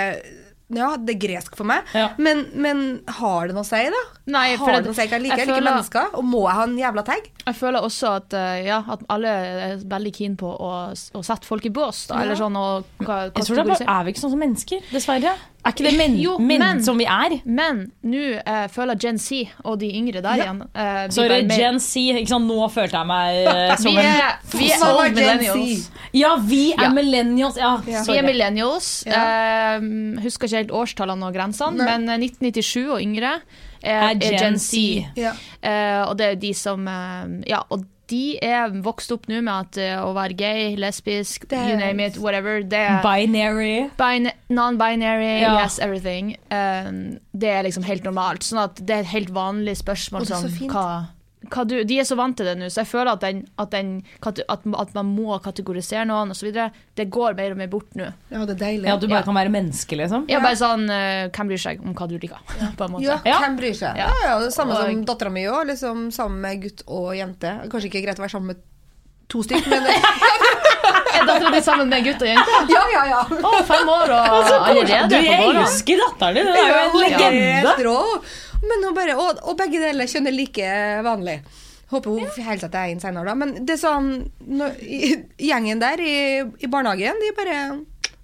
Ja, det er gresk for meg. Ja. Men, men har det noe å si, da? Nei, har det- det noe å si? Jeg liker, jeg liker mennesker, og må jeg ha en jævla tag? Jeg føler også at, eh, ja, at alle er veldig keen på å, å sette folk i bås. Da, eller sånn, og, hva, Jeg tror det er, bare, er vi ikke sånn som mennesker, dessverre? Er ikke det menn, Jo, men, men- som vi er? Men nå uh, føler Gen Z og de yngre der igjen eh, blir Sorry, bare mer- Gen Z. Ikke sant? Nå følte jeg meg uh, som Vi en er, vi er millennials. Ja, vi er Ja. millennials. Ja, Vi er millennials. Ja. Eh, husker ikke helt årstallene og grensene, Nei. men eh, 1997 og yngre er, Er Gen Gen Z. Ja. Eh, og det er de som eh, Ja, og de er vokst opp nå med at uh, å være gay, lesbisk, Det you name it, whatever, det er Binary. Bina Non-binary, Ja. yes, everything. Um, det er liksom helt normalt. Sånn at det er et helt vanlig spørsmål som sånn, hva du, De er så vant til det nå, så jeg føler at, den, at, den, at, at man må kategorisere noen osv. Det går mer og mer bort nå. Ja, det er deilig. Ja, du bare kan være menneske, liksom. Ja, bare sånn uh, Hvem bryr seg om hva du liker? På en måte. Ja, Ja. hvem bryr seg? Ja. Ja, ja, det er samme som Og- dattera mi òg, liksom sammen med gutt og jente. Kanskje ikke greit å være sammen med to stykker, men Er dattera di sammen med gutt og jente? Ja, ja, ja. Å, fem år og allerede Du, jeg elsker datteren din. Hun er jo en legende. Men hun bare, og, og begge deler kjønner like vanlig. Håper hun holder seg til inn senere, da. Men det er sånn når, Gjengen der i, i barnehagen, de bare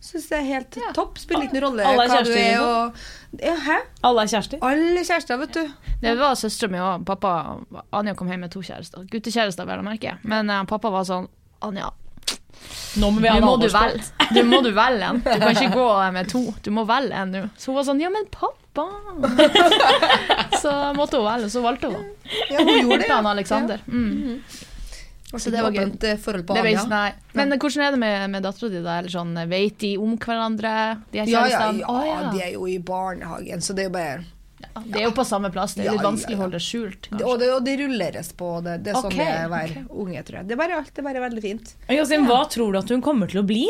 syns det er helt topp. Spiller ikke noen rolle Alle er hva du er. liksom? Og, ja, hæ? Alle er kjærester. Alle kjærester, vet du. Det var søstera mi og Pappa Anja kom hjem med to kjærester. Guttekjærester, vel å merke. Men uh, pappa var sånn Anja, Nå må vi ha nå må du velge. Du må du velge en. Du kan ikke gå med to. Du må velge en nå. Så hun var sånn Ja, men pappa. Så måtte hun velge, så valgte hun. Ja, hun gjorde det. Ja. Alexander. Mm. Så det var gøy. Eh, forhold på Anja. nei. Men hvordan er det med, med dattera di? da? Eller sånn, Vet de om hverandre, de er Ja, ja, ja, Å, ja. de er jo i barnehagen, så det er jo bare Det er jo på samme plass. Det er Ja, litt ja, vanskelig å holde det skjult. det, Kanskje. og, det, og det rulleres på. Det, det er sånn Ok, det er å være unge, tror jeg. Det er bare, det er bare veldig fint. Jostein, hva tror du at hun kommer til å bli?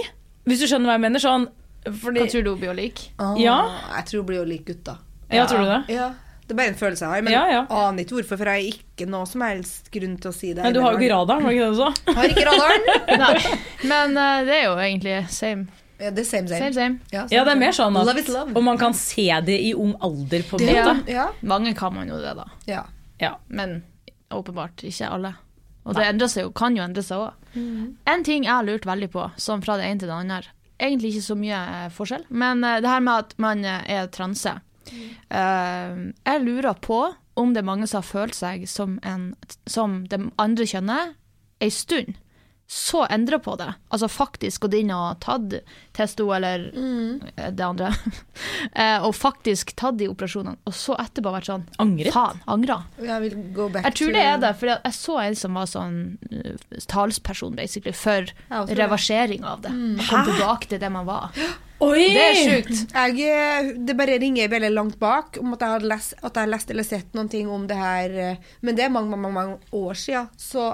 Hvis du skjønner hva jeg mener? Sånn, fordi, Hva tror du hun blir å like? Ja. Ah, Jeg tror hun blir å like gutta. ja, tror du det? Ja. Det er bare en følelse jeg har, men Ja, ja. aner ikke hvorfor, for jeg har ikke noe som helst grunn til å si det. Men du har jo ikke radaren, var ikke det du sa? Har ikke radaren. Nei. Men uh, det er jo egentlig same. Ja, det er same, same. Same, same. Ja, Ja, det er mer sånn at Love is love. Og man kan se det i ung alder, på en måte. Ja. Mange kan man jo det, da. ja. Ja. Men åpenbart ikke alle. Og det endrer seg jo, kan jo endre seg òg. En ting jeg har lurt veldig på, som fra det ene til det andre Egentlig ikke så mye eh, forskjell, men eh, det her med at man eh, er transe. Eh, jeg lurer på om det er mange som har følt seg som, en, som det andre kjønnet ei stund. Så endra på det. Altså faktisk gått inn og tatt testo eller mm. det andre. eh, og faktisk tatt de operasjonene, og så etterpå vært sånn Angret? Faen, angra. Jeg vil go back Jeg tror det er det, for jeg så en som var sånn uh, talsperson basically for reversering av det. Kom tilbake til det man var. Oi! Det er sjukt. Jeg, eh, det bare ringer veldig langt bak om at jeg har lest, lest eller sett noen ting om det her. eh, Men det er mange, mange, mange år siden. Så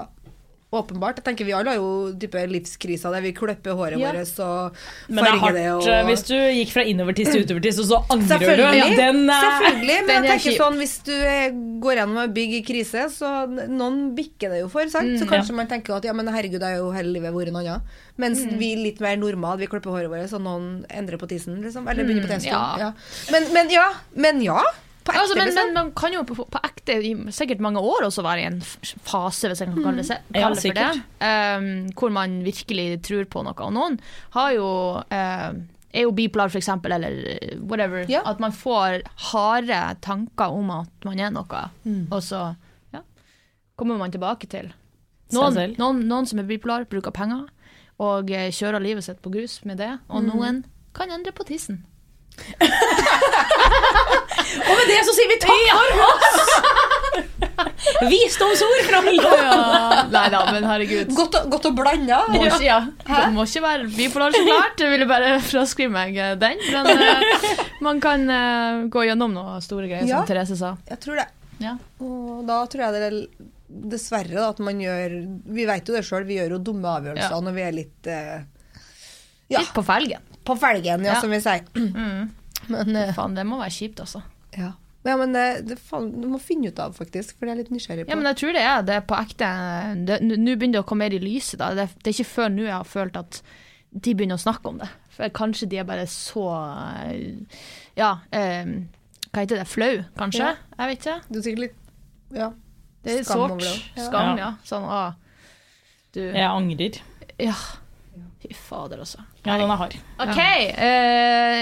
åpenbart. Jeg tenker Vi alle har jo type livskriser der vi klipper håret Ja. vårt og Men det er farger det. Og... eh, hvis du gikk fra innovertiss til utovertiss, og så angrer du. Selvfølgelig. Den er Selvfølgelig. Men Den jeg er tenker sånn, hvis du eh, går gjennom en bygg i krise, så noen bikker det jo for. Sant? Mm, så kanskje man tenker at ja, men herregud, jeg har jo hele livet vært en annen. Mens Mm. vi er litt mer normale, vi klipper håret vårt, så noen endrer på tissen. Liksom. Eller begynner på tissen. Mm, ja. Ja. Men, men ja. Men ja. På ekte, Altså, men, liksom. men man kan jo på, på ekte i sikkert mange år også være i en fase, hvis jeg kan kalle det, Ja, kalle det for det, um, hvor man virkelig tror på noe. Og noen har jo um, er jo bipolar, eksempel, eller eh, whatever. Ja. At man får harde tanker om at man er noe, Mm. og så ja, kommer man tilbake til. Noen, noen, noen som er bipolar, bruker penger og eh, kjører livet sitt på grus med det, og Mm. noen kan endre på tissen. Og med det så sier vi takk for oss! Visdomsord fra Milton. Ja, nei da, men herregud. Godt, å- godt å blande. Må ikke, ja. Det må ikke være bipolar, så klart. Jeg ville bare fraskrive meg eh, den. Men uh, man kan uh, gå gjennom noen store greier, Ja. som Therese sa. Jeg tror det. Ja. Og da tror jeg det er dessverre da, at man gjør Vi vet jo det sjøl, vi gjør jo dumme avgjørelser Ja. når vi er litt uh, ja, Litt på felgen. på felgen, ja, Ja. som vi sier. Men uh, Faen, det må være kjipt, altså. ja. ja, men det, det faen, du må finne ut av, faktisk, for det er litt nysgjerrig på. Ja, men jeg tror det er det er på ekte. Nå begynner det å komme mer i lyset. Da. Det, det er ikke før nå jeg har følt at de begynner å snakke om det. For kanskje de er bare så eh, Ja, eh, hva heter det? Flau, kanskje? Ja. Jeg vet ikke. Du er sikkert litt Ja. Det er Skam sårt. Ja. Skam, Ja. ja. Sånn, å, du Jeg angrer. Ja. Fy fader, altså. Ja, den er hard. OK. Eh,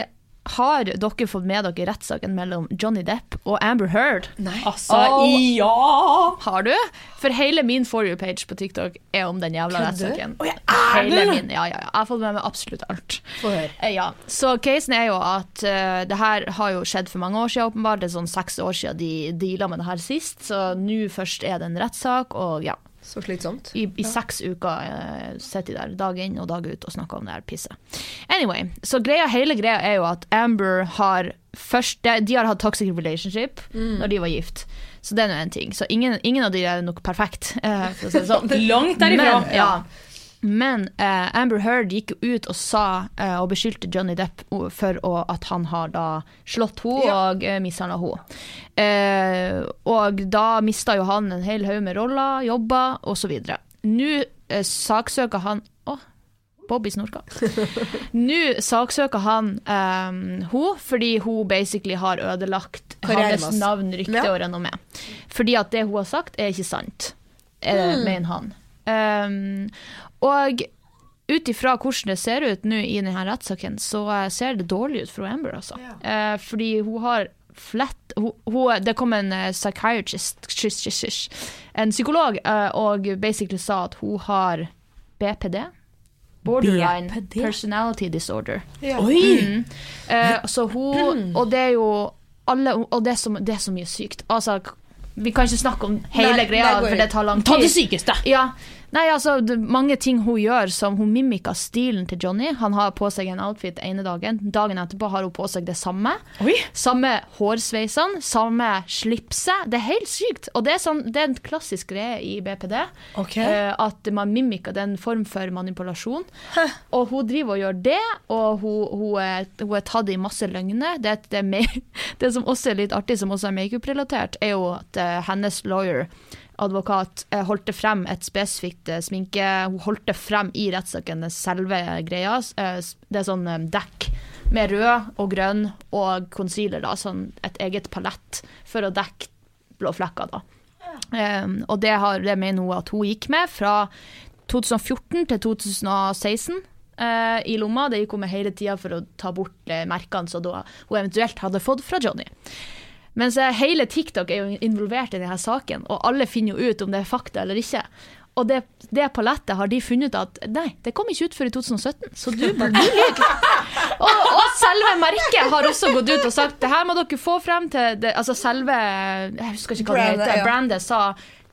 har dere fått med dere rettssaken mellom Johnny Depp og Amber Heard? Nei. Altså, oh. ja! Har du? For hele min For you-page på TikTok er om den jævla rettssaken. Oh, er Hele min, ja, ja, ja. Jeg har fått med meg absolutt alt. Få høre. Eh, Ja, Så casen er jo at uh, det her har jo skjedd for mange år siden, åpenbart. Det er sånn seks år siden de deala med det her sist, så nå først er det en rettssak, og ja. Så slitsomt. I, i seks uker uh, sitter de der dag inn og dag ut og snakker om det her pisset. Anyway, så greia, hele greia er jo at Amber har først De, de har hatt toxic relationship når de var gift. Så det er nå en ting. Så ingen, ingen av de er nok perfekt, eh, for å si det sånn. Langt derifra. Men, ja. Men eh, Amber Heard gikk jo ut og sa eh, og beskyldte Johnny Depp for å, at han har da slått henne og eh, mishandla henne. Eh, og da mista jo han en hel haug med roller, jobber osv. Nå eh, saksøker han Å, Bobby snorka. Nå saksøker han um, hun fordi hun basically har ødelagt hans navn, rykte Ja. og renommé. Fordi at det hun har sagt, er ikke sant, eh, mener han. Um, og ut ifra hvordan det ser ut nå i denne rettssaken, så eh, ser det dårlig ut for Amber, altså. Eh, fordi hun har flett hun, hun, Det kom en eh, psychiatrist, shish, shish, shish, en psykolog, eh, og basically sa at hun har BPD. Borderline BPD? personality disorder. Oi! Eh, så hun Og det er jo alle Og det er så, det er så mye sykt. Altså, vi kan ikke snakke om hele Nei, greia, det for det tar lang tid. Ta det sykeste. Ja. Nei, altså, det, mange ting hun gjør som hun mimikker stilen til Johnny. Han har på seg en outfit ene dagen. Dagen etterpå har hun på seg det samme. Oi. Samme hårsveisene, samme slipset. Det er helt sykt. Og det er, sånn, det er en klassisk greie i BPD. Okay. Uh, at man mimikker den form for manipulasjon. Og hun driver og gjør det, og hun, hun, er, hun er tatt i masse løgner. Det, det, det som også er litt artig, som også er makeup-relatert, er jo at uh, hennes lawyer advokat eh, holdt frem et spesifikt eh, sminke Hun holdt frem i rettssaken, selve greia. Eh, det er sånn dekk med rød og grønn og concealer, da, sånn et eget palett for å dekke blå flekker. da. Um, og det, har, det mener hun at hun gikk med fra 2014 til 2016 uh, i lomma. Det gikk hun med hele tida for å ta bort merkene som hun eventuelt hadde fått fra Johnny. Mens hele TikTok er jo involvert i denne saken, og alle finner jo ut om det er fakta eller ikke. Og det, det palettet har de funnet ut at nei, det kom ikke ut før i 2017, så du bare du lyver. Og, og selve merket har også gått ut og sagt det her må dere få frem til det, Altså selve Jeg husker ikke hva det Brandet, heter. ja. Brandet sa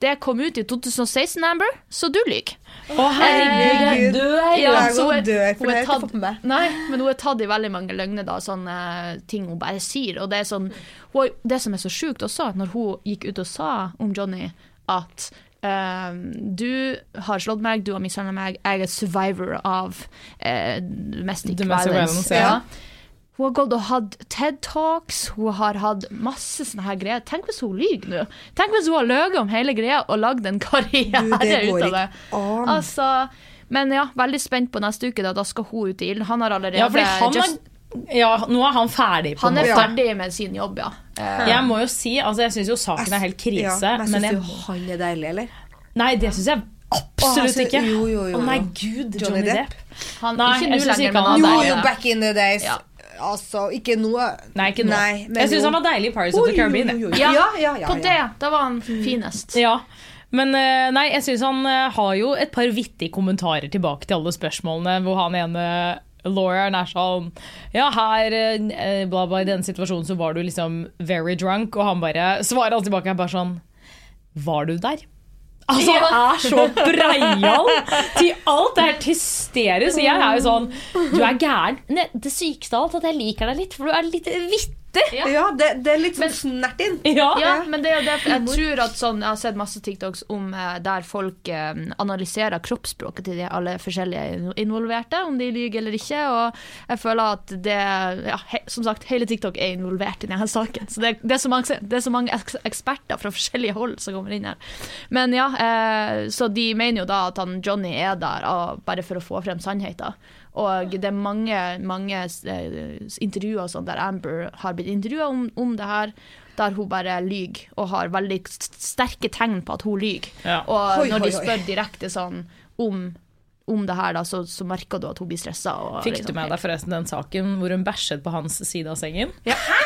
det kom ut i 2016, Amber, så du lyver. Å, herregud, jeg dør. Ja, så hun- dør, for hun det har er jeg ikke fått med meg. Nei, men hun er tatt i veldig mange løgner, da, sånne ting hun bare sier. Og det er sånn hun, Det som er så sjukt også, når hun gikk ut og sa om Johnny at uh, du har slått meg, du har mishandla meg, jeg er survivor av uh, domestic, Domestic violence. violence, ja. Hun har gått og hatt TED Talks, hun har hatt masse sånne her greier. Tenk hvis hun lyver nå. Tenk hvis hun har løyet om hele greia og lagd en karriere Du, det ut av det. an. Altså, men ja, veldig spent på neste uke, da, da skal hun ut i ilden. Han har allerede Ja, fordi han just, er, ja, nå er han ferdig. på han er måte. ferdig med sin jobb, ja. Eh, Jeg må jo si, altså jeg syns jo saken er helt krise, Ja, men men syns jeg, du han er deilig, eller? Nei, det syns jeg absolutt ikke. jo, jo, jo, Å nei, gud, Johnny Johnny Depp? Depp. han, Nei, ikke jeg nå lenger, men han er Jo, jo, back in the days. Ja. Altså, ikke noe Nei, ikke noe. Nei, men jeg syns han var deilig i Pirates of the Caribbean. Ja, Ja, ja, ja, På det, da var han finest. Ja, men eh, nei, jeg syns han eh, har jo et par vittige kommentarer tilbake til alle spørsmålene, hvor han ene lawyeren er sånn Ja, her eh, bla, bla, i denne situasjonen så var du liksom very drunk, og han bare svarer alt tilbake er bare sånn Var du der? Altså, han er så breial til alt. Det er helt hysterisk. Jeg er jo sånn Du er gæren. Ne, Det sykeste av alt at jeg liker deg litt, for du er litt vittig. Ja, det, det er litt sånn snert inn. Ja. Ja, men det det, jeg tror at sånn, jeg har sett masse TikToks om eh, der folk eh, analyserer kroppsspråket til de alle forskjellige involverte, om de lyver eller ikke. Og jeg føler at det ja, he, Som sagt, hele TikTok er involvert i denne saken. Så det, det, er så mange, det er så mange eksperter fra forskjellige hold som kommer inn her. Men ja, eh, så de mener jo da at han Johnny er der ah, bare for å få frem sannheten. Og det er mange, mange eh, intervjuer sånn der Amber har blitt intervjua om, om det her, der hun bare lyver og har veldig sterke tegn på at hun lyver. Ja. Og hoi, når de spør hoi, direkte sånn om, om det her, da, så, så merker du at hun blir stressa. Fikk du med deg forresten den saken hvor hun bæsjet på hans side av sengen? Ja. ja.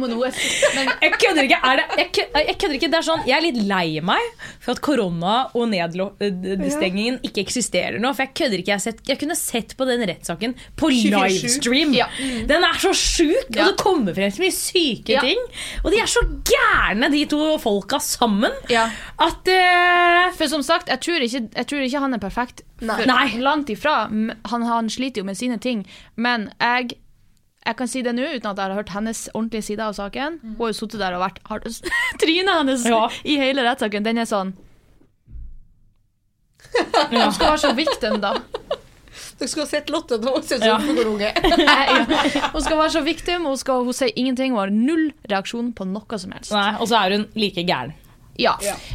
Men Jeg kødder ikke. Er det, jeg, jeg kødder ikke. Det er sånn, jeg er litt lei meg for at korona og nedstengingen ikke eksisterer nå. For jeg kødder ikke. Jeg, har sett, jeg kunne sett på den rettssaken på livestream. Ja. Den er så sjuk, og det kommer frem så mye syke Ja. ting. Og de er så gærne, de to folka sammen, Ja. at uh... For som sagt, jeg tror ikke, jeg tror ikke han er perfekt. Nei. For Nei. Langt ifra. Han, han sliter jo med sine ting. Men jeg Jeg kan si det nå uten at jeg har hørt hennes ordentlige side av saken. Hun har jo sittet der og vært har, Trynet hennes Ja. i hele rettssaken, den er sånn Hun skal være så victim, da. Dere skulle ha sett Lotte da hun syntes Ja. Hun skal være så victim, hun, skal, hun sier ingenting. Hun har null reaksjon på noe som helst. Nei, og så er hun like gæren. Ja.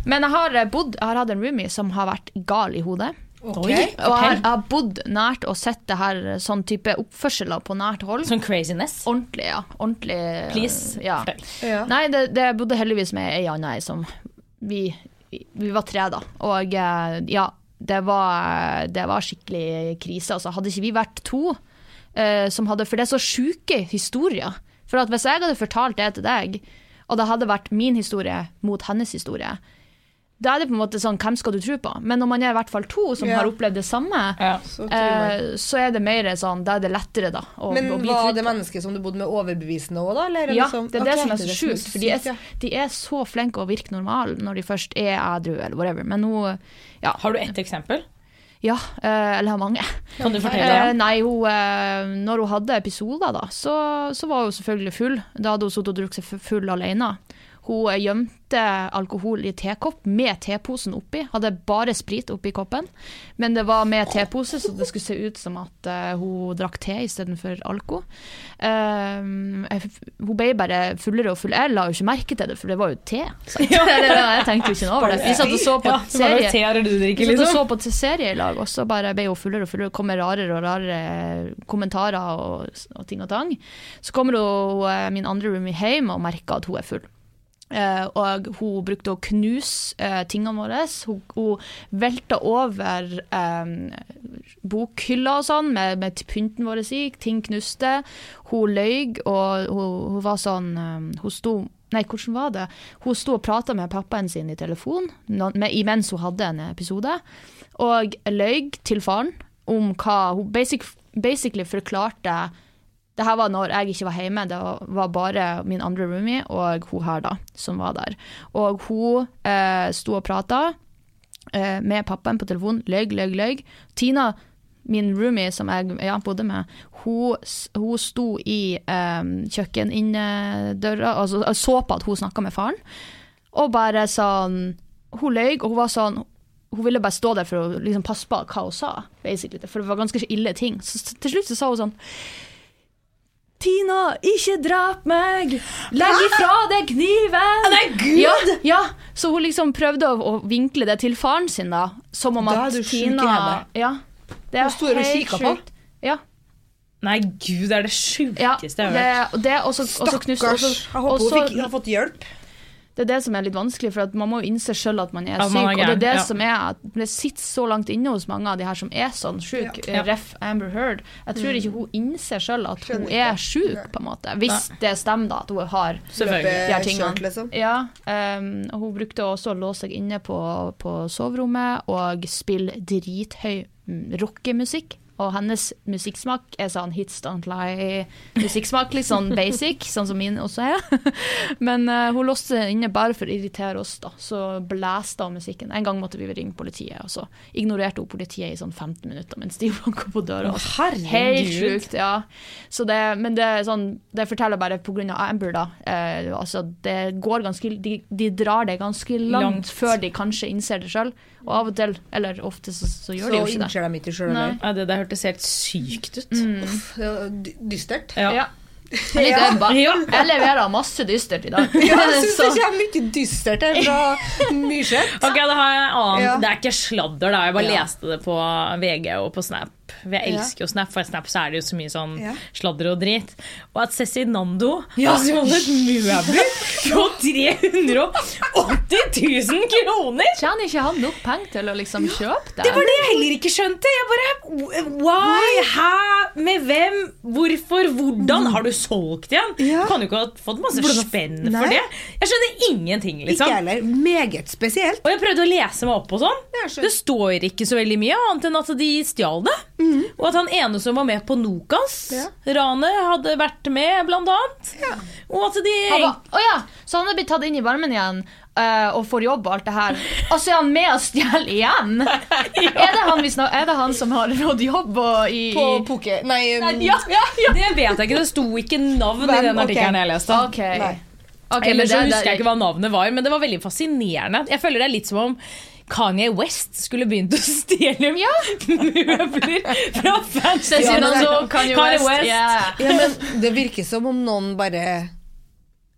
Men jeg har, bodd, jeg har hatt en roomie som har vært gal i hodet. Oi, Og jeg, har- jeg har bodd nært og sett det her eh, sånn type oppførseler på nært hold. Sånn craziness. Ordentlig, ja. Ordentlig, Please, Ja. Ja. Nei, det, det bodde heldigvis med ei anna ei som vi, vi var tre, da. Og eh, ja, det var, det var skikkelig krise. Altså, hadde ikke vi vært to eh, som hadde For det er så sjuke historier. For at hvis jeg hadde fortalt det til deg, og det hadde vært min historie mot hennes historie, da er det på en måte sånn Hvem skal du tro på? Men når man er i hvert fall to som Ja. har opplevd det samme, Ja. Så eh, så er det mer sånn Da er det lettere, da. Å, Men å bli var det mennesket som du bodde med, overbevisende òg, da? Eller Ja, liksom- det er det okay, som er så sjukt. For de er, de er så flinke å virke normale når de først er edru, eller whatever. Men nå Ja, Har du ett eksempel? ja eh, eller har mange. Kan du fortelle Eh, nei, hun, eh, når hun hadde episoder, da, så, så var hun selvfølgelig full. Da hadde hun sittet og drukket seg full alene. Hun eh, gjemte alkohol i tekopp med teposen oppi. Hadde bare sprit oppi koppen, men det var med tepose, så det skulle se ut som at eh, hun drakk te istedenfor alko. Um, hun ble bare fullere og fullere. Jeg la jo ikke merke til det, for det var jo te. Så jeg, tenkte jo ikke noe over det. Vi satt og så på Ja, serie. er Vi satt og liksom? så på serie i lag, og så bare ble hun fullere og fullere. Kom med rarere og rarere kommentarer og, og ting og tang. Så kommer hun, eh, min andre roomie hjem og merker at hun er full. Eh, og hun brukte å knuse uh, tingene våre. Hun, hun velta over um, bokhylla og sånn med, med pynten vår i. Ting knuste. Hun løy, og hun, hun var sånn um, Hun sto Nei, hvordan var det? Hun sto og prata med pappaen sin i telefon med, imens hun hadde en episode, og løy til faren om hva Hun basic, basically forklarte det her var når jeg ikke var hjemme, det var bare min andre roomie og hun her da, som var der. Og hun eh, sto og prata eh, med pappaen på telefonen, løy, løy, løy. Tina, min roomie som jeg ja, bodde med, hun, hun sto i eh, kjøkkeninnedøra, altså så på at hun snakka med faren, og bare sånn Hun løy, og hun var sånn hun ville bare stå der for å liksom passe på hva hun sa, for det var ganske ille ting. Så til slutt så sa hun sånn Tina, ikke drep meg! Legg ifra deg kniven! Nei, gud! Ja, ja, så hun liksom prøvde å, å vinkle det til faren sin, da. Som om Da at Tina. Ja. Det er og helt på. sjukt. Ja. Nei, gud, det er det ja sjukeste jeg har det, hørt. det, knust- Stakkars. Jeg håper hun så- fikk, har fått hjelp. Det er det som er litt vanskelig, for at man må jo innse sjøl at man er syk. man er og det er det ja. som er at det sitter så langt inne hos mange av de her som er sånn sjuke. Ja. Ref. Amber Heard. Jeg tror ikke hun innser sjøl at hun er syk, sjuk, på en måte. Hvis det stemmer, da, at hun har de her tingene. liksom. Ja, um, hun brukte også å låse seg inne på, på soverommet og spille drithøy mm, rockemusikk. Og hennes musikksmak er sånn hits don't lie-musikksmak, litt sånn basic, sånn som min også er. Men uh, hun låste seg inne bare for å irritere oss, da. Så blæste hun musikken. En gang måtte vi ringe politiet, og så ignorerte hun politiet i sånn 15 minutter mens de banka på døra. Oh. Helt sjukt, ja. Så det, men det er sånn Det forteller bare pga. Amber, da. Eh, altså, det går ganske de, de drar det ganske langt, Langt. før de kanskje innser det sjøl. Og av og til, eller ofte, så, så gjør Så de jo ikke det. Så innser de ikke sjøl heller. Det hørtes helt sykt ut. Det var Dystert. Ja. Ja. Ja. Jeg leverer masse dystert i dag. Ja, jeg syns det kommer mye dystert her fra Myrseth. Okay, annen. Ja. Det er ikke sladder, da. Jeg bare Ja. leste det på VG og på Snap. Jeg elsker jo Snap, for i Snap så er det jo så mye sånn sladder og drit. Og at Cezinando har stjålet møbler for 380 000 kroner! Kan ikke ha nok penger til å liksom kjøpe det? Det var det jeg heller ikke skjønte. Jeg bare Why? Hæ? Med hvem? Hvorfor? Hvordan? Har du solgt igjen? Ja. Du kan jo ikke ha fått masse spenn Nei. for det. Jeg skjønner ingenting, Ikke liksom. heller. Meget spesielt. Og jeg prøvde å lese meg opp på sånn. Det står ikke så veldig mye annet enn at de stjal det. Og at han ene som var med på Nokas, Ja. ranet, hadde vært med, blant annet. Og at de Han var, oh ja, så han er blitt tatt inn i varmen igjen eh, og får jobb og alt det her. Og så er han med og stjeler igjen! Er det han, er det han som har rådd jobb og i, På poker Nei, Ja, ja, ja. Det vet jeg ikke. Det sto ikke navn i den artikkelen okay. jeg leste. Ok. Okay, Eller så det- det- husker jeg ikke hva navnet var, men det var veldig fascinerende. Jeg føler det er litt som om Kanye West skulle begynt å stjele møbler fra fans. Ja, men- som Kanye West. yeah. Ja, men det virker som om noen bare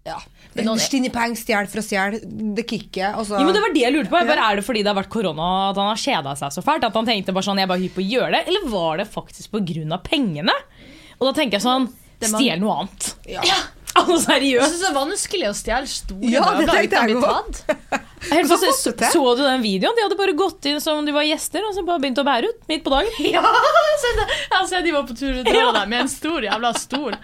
Ja. Noen- Stinne stjel for å stjele. Det kicket. Altså. Ja, men det var det jeg lurte på. Jeg bare, er det fordi det har vært korona at han har kjeda seg så fælt? At han tenkte bare sånn, jeg bare hypp på å gjøre det? Eller var det faktisk av pengene? Og da tenker jeg sånn, stjel noe annet. Ja. Altså Jeg syns det er vanskelig å stjele store Ja, det møbler tenkte uten å jeg bli tatt. Helt så, så, du så du den videoen? De hadde bare gått inn som om de var gjester, og så bare begynt å bære ut midt på dagen. Ja, så det- jeg de var på tur ut Ja. der med en stor jævla stol.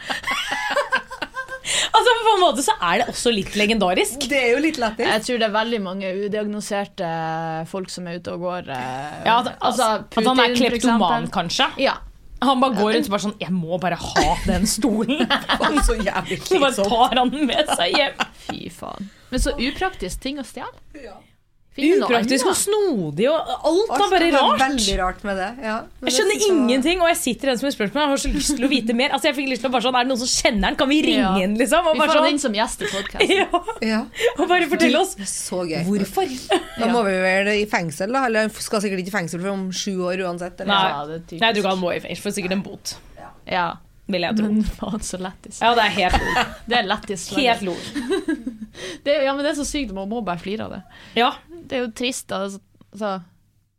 Altså På en måte så er det også litt legendarisk. Det er jo litt lættis. Jeg tror det er veldig mange udiagnoserte folk som er ute og går. eh, Ja, at, altså, at han er kleptoman, kanskje. Ja. Han bare går rundt og bare sånn Jeg må bare ha den stolen. Så jævlig Så bare tar han den med seg hjem. Fy faen. Men så upraktisk ting å stjele. Ja. Upraktisk og snodig, og alt er bare rart. Veldig rart med det. Ja. Jeg skjønner det synes jeg ingenting, og jeg sitter igjen som et spørsmål. Jeg har så lyst til å vite mer. Altså jeg fikk lyst til å bare sånn, Er det noen som kjenner den? Kan vi ringe Ja. den, liksom? Og Vi får sånn... sånn som gjest i podkasten. ja, Ja. Og bare fortelle oss så gøy. hvorfor. Da må vi vel i fengsel, da. Eller skal sikkert ikke i fengsel for om sju år uansett. Eller? Nei. Nei, tror han må i fengsel. Får sikkert en bot, Ja. Vil jeg tro. Men faen, så lættis. Ja, det er helt lol. Det er lættis. Helt lol. Det, ja, men det er så sykt, man må bare flire av det. Ja. Det er jo trist. Altså, altså,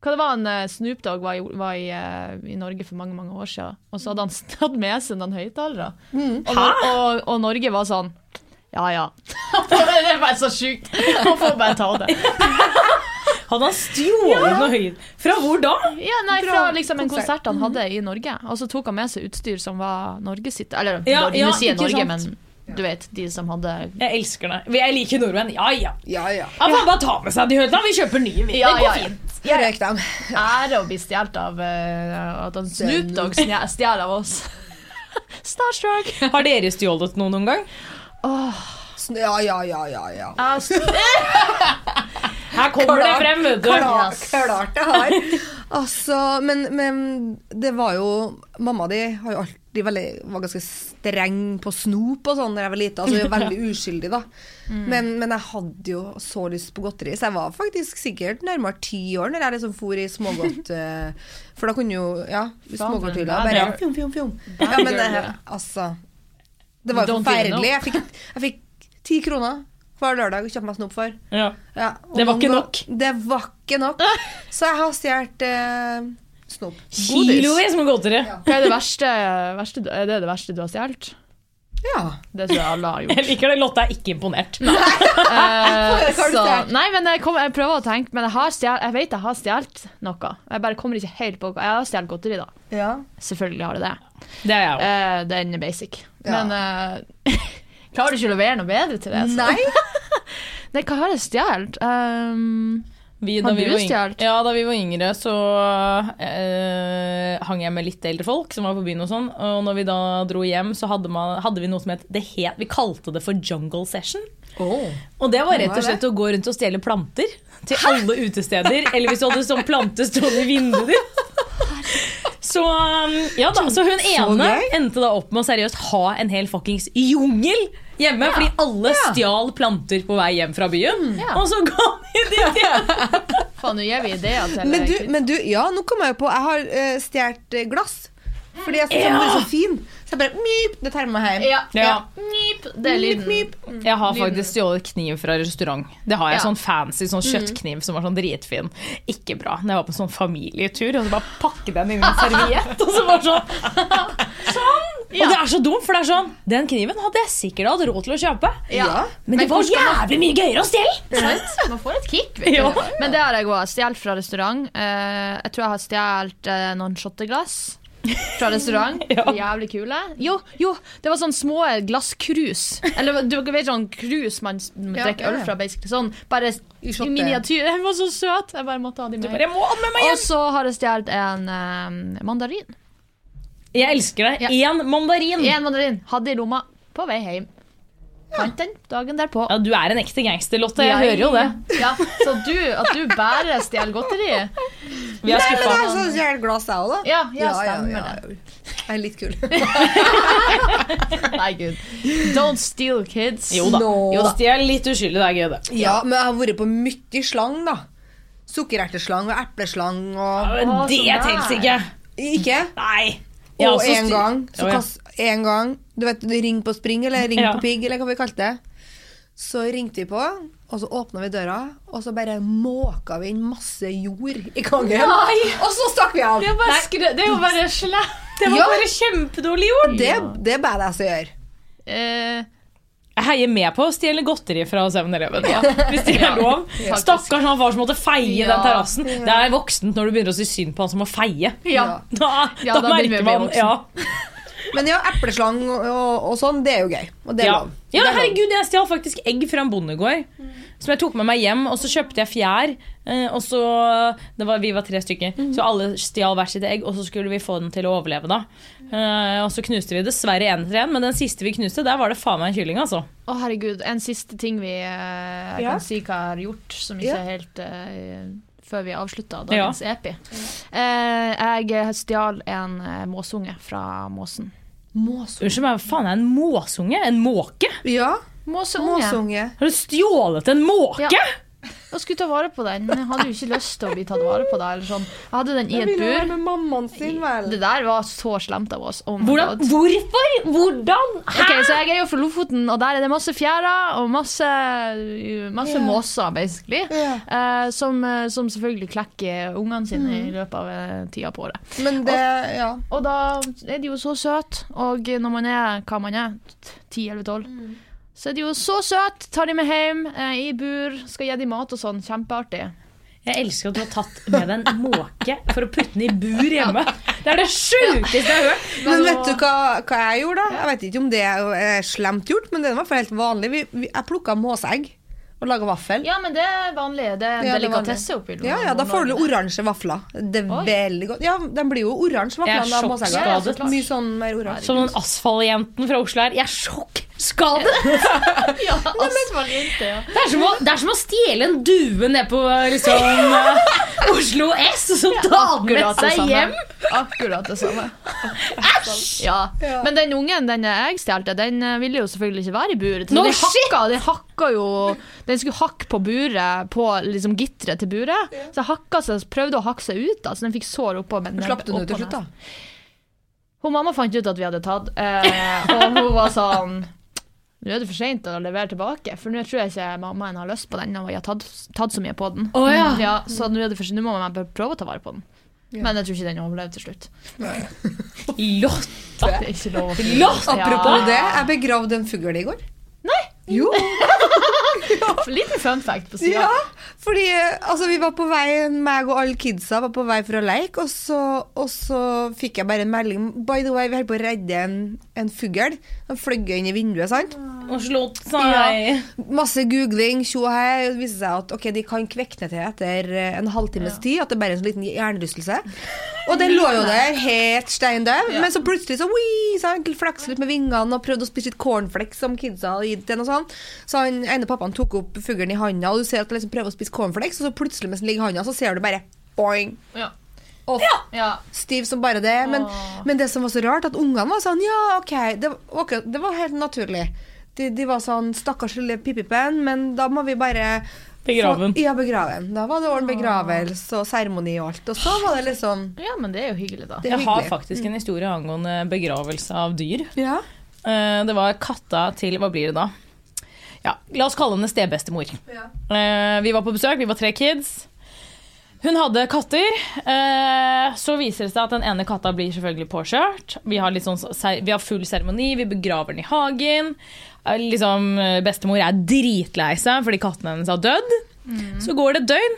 hva det var en eh, Snoop Dogg var, i, var i, eh, i Norge for mange mange år siden, og så hadde han tatt med seg noen høyttalere. Og, og, og Norge var sånn Ja ja. det er bare så sjukt. Man får bare ta det. Hadde han stjålet noe høyt? Fra hvor da? Ja, nei, Fra liksom en konsert. han hadde i Norge. Og så tok han med seg utstyr som var Norge sitt. Eller Ja, ja, nå sier jeg ikke Norge, sant. men du vet, de som hadde Jeg elsker det. Jeg liker nordmenn. Ja, ja. Ja, ja. ja får bare ta med seg de høyttalerne. Vi kjøper nye. vi. Ja, det går ja, ja. fint. Røyk dem. ære å bli stjålet av uh, At han Snoop Dogg stjal av oss. Starstruck. Har dere stjålet noe noen gang? Oh. Ja, ja, ja, ja. ja. Her kommer det frem, vet du. Klart, klart det har. Altså, men, men det var jo Mamma di har jo alltid veldig, var ganske streng på snop og sånn da jeg var lita. Altså, jeg var veldig uskyldig, da. Men, men jeg hadde jo så lyst på godteri, så jeg var faktisk sikkert nærmere ti år når jeg liksom for i smågodt eh, For da kunne jo Ja, smågodthylla bare fjom, fjom, fjom. Ja, men eh, altså Det var jo forferdelig. Jeg jeg fikk ti kroner hver lørdag å kjøpe meg snop for. Ja. Ja, Det var ikke nok. Det var ikke nok. Så jeg har stjålet eh, snop. Kilovis med godteri. Hva er det verste, verste Er det det verste du har stjålet? Ja. Det tror jeg alle har gjort. Jeg liker det. Lotte er ikke imponert. Eh, har du så, nei, men jeg, kom, jeg prøver å tenke, men jeg, har stjålet- jeg vet jeg har stjålet noe. Jeg bare kommer ikke helt på. Jeg har stjålet godteri, da. ja. Selvfølgelig har jeg det. Det er jeg òg. Eh, den er basic. Ja. Men eh, klarer du ikke å levere noe bedre til det? så? Nei. Nei, hva har jeg stjålet? Um, Vi, Har da, vi du var stjålet? ja, da vi var yngre, så eh, hang jeg med litt eldre folk som var på byen og sånn. Og når vi da dro hjem, så hadde, man, hadde vi noe som het, det het Vi kalte det for jungle session. Og det var rett og slett å gå rundt og stjele planter til alle utesteder. Eller hvis du hadde sånn plante stående i vinduet ditt. Så, um, ja da, så hun ene endte da opp med å seriøst ha en hel fuckings jungel hjemme. Fordi alle stjal planter på vei hjem fra byen. Ja. Og så ga de det til faen, nå gir vi ideer til Men du, men du, ja, nå kom jeg jo på Jeg har uh, stjålet eh, glass. Fordi jeg syntes den er så fin. Så jeg bare myp, det tar meg hjem. Ja. Ja. Myp, det er lyden. Myp, Jeg har faktisk stjålet kniv fra restaurant. Det har jeg Ja. sånn fancy sånn kjøttkniv som var sånn dritfin. Ikke bra. Når jeg var på sånn familietur, og så bare pakke den inn i en serviett, og så bare sånn Sånn! Og det er så dumt, for det er sånn Den kniven hadde jeg sikkert hatt råd til å kjøpe. Ja. Men det men var jævlig mye gøyere å stjele! Man får et kick. Vet du. Ja. Men det har jeg òg. Stjålet fra restaurant. Eh, jeg tror jeg har stjålet eh, noen shotteglass. Fra restaurant. Ja. Jævlig kule. Jo, jo, det var sånn små glasskrus. Eller du vet sånn krus man drikker ja, øl fra, basically. Sånn, bare i miniatyr. Den var så søt! Jeg bare måtte ha de med. Og så har jeg stjålet en eh, mandarin. Jeg elsker det. Ja. Én mandarin. En mandarin. Hadde i lomma på vei hjem. Fant den dagen derpå. Ja, du er en ekte gangster, Lotte. Jeg hører jo det. Ja, Så du, at du bare stjeler godteri Vi er Nei, men det er sånn stjålet glass, jeg òg, da. Ja, ja, stemmer det. Jeg er litt kul. Nei, gud. Don't steal, kids. Jo da. Nå. Jo da. Er litt uskyldig, det er gøy, det. Ja, men jeg har vært på mye slang, da. Sukkererteslang og epleslang og Men det teller ikke. Ikke? Nei. Har Og én en gang, så kast, én gang Du vet, ring på spring, eller ring Ja. på pigg, eller hva vi kalte det. Så ringte vi på, og så åpna vi døra, og så bare måka vi inn masse jord i gangen. Og så stakk vi av! Det er jo bare slett. Det var Ja. bare kjempedårlig gjort. Det, det er badass å gjøre. Eh, Jeg heier med på å stjele godteri fra 7-Eleven. Hvis det er lov. Stakkars han far som måtte feie Ja. den terrassen. Det er voksent når du begynner å si synd på han som må feie. ja. Da, Ja, da, da merker man ja. Men ja, epleslang og, og, og sånn, det er jo gøy. Og det er Ja. lov. ja, er herregud, jeg stjal faktisk egg fra en bondegård. Som jeg tok med meg hjem, og så kjøpte jeg fjær. eh, Og så, det var, Vi var tre stykker, så alle stjal hvert sitt egg. Og så skulle vi få den til å overleve. da Eh, Og så knuste vi dessverre én etter én, men den siste vi knuste, der var det faen meg en kylling. altså Å, herregud. En siste ting vi uh, Ja. kan si hva har gjort, som ikke Ja. er helt uh, Før vi avslutta dagens epi. Uh, jeg stjal en måsunge fra måsen. Unnskyld meg, hva faen er en måsunge? En måke? Ja, måsunge. Har du stjålet en måke? Ja. Jeg skulle ta vare på den, men jeg hadde jo ikke lyst til å bli tatt vare på. Det, eller sånn. Jeg hadde den i et bur. med mammaen sin, vel? Det der var så slemt av oss. Oh Hvordan, hvorfor? Hvordan? Ok, så Jeg er jo fra Lofoten, og der er det masse fjærer og masse, masse yeah. måser, basically. Yeah. Eh, som, eh, som selvfølgelig klekker ungene sine i løpet av eh, tida på året. Men det Ja. Og da er de jo så søte, og når man er hva man er, 10-11-12, så er de jo så søte. Tar de med hjem eh, i bur, skal gi dem mat og sånn. Kjempeartig. Jeg elsker at du har tatt med deg en måke for å putte den i bur hjemme. Det er det sjukeste jeg har hørt. Men vet du hva, hva jeg gjorde, da? Jeg vet ikke om det er slemt gjort, men det var for helt vanlig. Vi, vi, jeg plukka måseegg og laga vaffel. Ja, men det er vanlig. Det er en Ja, er delikatesse oppi Ja, ja, Da får du oransje vafler. Det er Oi. veldig godt. Ja, De blir jo oransje, Jeg er vaflene. av måseegg. sjokkskadet. Ja, så Mye sånn mer oransje. Som den asfaltjenten fra Oslo her. Jeg er sjokkskadet! Ja, asfaltjente, ja. Det er, som å, er som å stjele en due ned på liksom, Oslo S og så ta den med seg hjem. Akkurat det samme. Ja. Men den ungen den jeg stjal, den eh, ville jo selvfølgelig ikke være i buret. Så No de shit! hakka, de hakka jo Den skulle hakke på buret, på liksom gitteret til buret. Så hakka seg, prøvde å hakke seg ut, da, så den fikk sår oppå. Men Slapp du den ut til slutt, da? Hun mamma fant ut at vi hadde tatt, eh, og hun var sånn nå er det for seint å levere tilbake, for nå tror jeg ikke mammaen har lyst på den. Og jeg har tatt, tatt så mye på den. Oh, ja. så nå, er det for, sent. nå må man bare prøve å ta vare på den. Men jeg tror ikke den overlevde til slutt. Lott. Det er ikke lov å si. Lott! Apropos det, jeg begravde en fugl i går. Nei! Jo, Liten fun fact på sida. ja, fordi altså, vi var på vei, meg og alle kidsa var på vei for å leke, og så, og så fikk jeg bare en melding By the way, vi holder på å redde en, en fugl. Den fløy inn i vinduet, sant? Og slått seg. Masse googling, tjo og hei. Det viser seg at okay, de kan kvekne til etter eh, en halvtimes tid. At det bare er en sånn liten hjernerystelse. Og den lå jo der helt stein død, men så plutselig så wii, så han flaksa litt med vingene og prøvde å spise litt cornflakes som kidsa hadde gitt den. og sånn. Så han ene pappaen tok opp fuglen i handa, og du ser at han liksom prøver å spise cornflakes, og så plutselig mens den ligger i handa, så ser du bare boing. Ja. Off. Ja. Stiv som bare det. Men, men det som var så rart, at ungene var sånn Ja, OK. Det, var- det var helt naturlig. De, de var sånn Stakkars lille Pippipen, men da må vi bare Begraven. Ja, begraven. Da var det ordentlig begravelse og seremoni og alt. Og så var det liksom ja, men det er jo hyggelig, da. Det Jeg har faktisk en historie angående begravelse av dyr. Ja. Eh, Det var katta til Hva blir det da? Ja, La oss kalle henne stebestemor. Eh, Vi var på besøk, vi var tre kids. Hun hadde katter. eh, Så viser det seg at den ene katta blir selvfølgelig påkjørt. Vi har, sånn, vi har full seremoni, vi begraver den i hagen. Eh, Liksom, bestemor er dritlei seg fordi katten hennes har dødd. Så går det et døgn.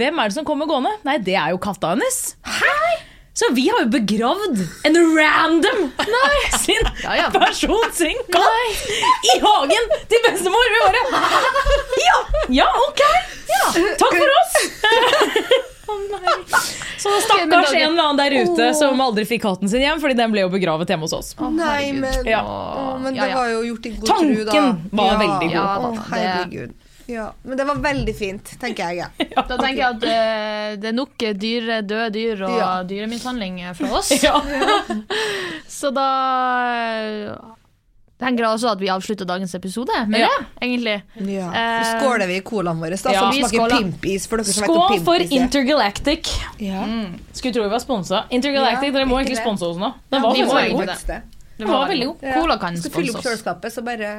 Hvem er det som kommer gående? Nei, det er jo katta hennes. Så vi har jo begravd en random sin Ja, ja. person sin katt i hagen til bestemor. Vi bare Ja, ja ok. Ja, takk for oss. Så stakkars en eller annen der ute som aldri fikk katten sin hjem, fordi den ble jo begravet hjemme hos oss. Nei, men, Ja. Å, men det var jo gjort i god Tanken tro, da. var veldig god. Ja, Å, det- herregud. Ja, men det var veldig fint, tenker jeg. Ja. Da tenker jeg at eh, det er nok dyre, døde dyr og Ja. dyremishandling fra oss. Ja. Så da eh, tenker jeg også at vi avslutter dagens episode med Ja. det, egentlig. Ja. Eh, Så skåler vi i colaen vår, da, ja. som Vi smaker skåler. pimpis. For dere som vet hva Skål for pimpis er. Intergalactic. Ja. Skulle tro vi var sponsa. Intergalactic, Ja, dere må ikke egentlig det. sponse oss nå. Den var vi må faktisk veldig egentlig god. det. Var veldig god. Ja. Cola kan Skal fylle sponse opp oss. kjøleskapet, så bare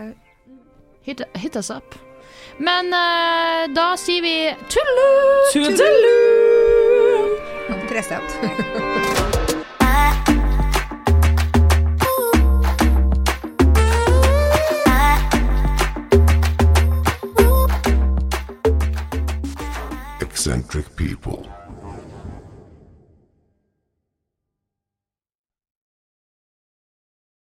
Hit, hit us up. Men eh, da sier vi tullu! Trestemt. Eccentric people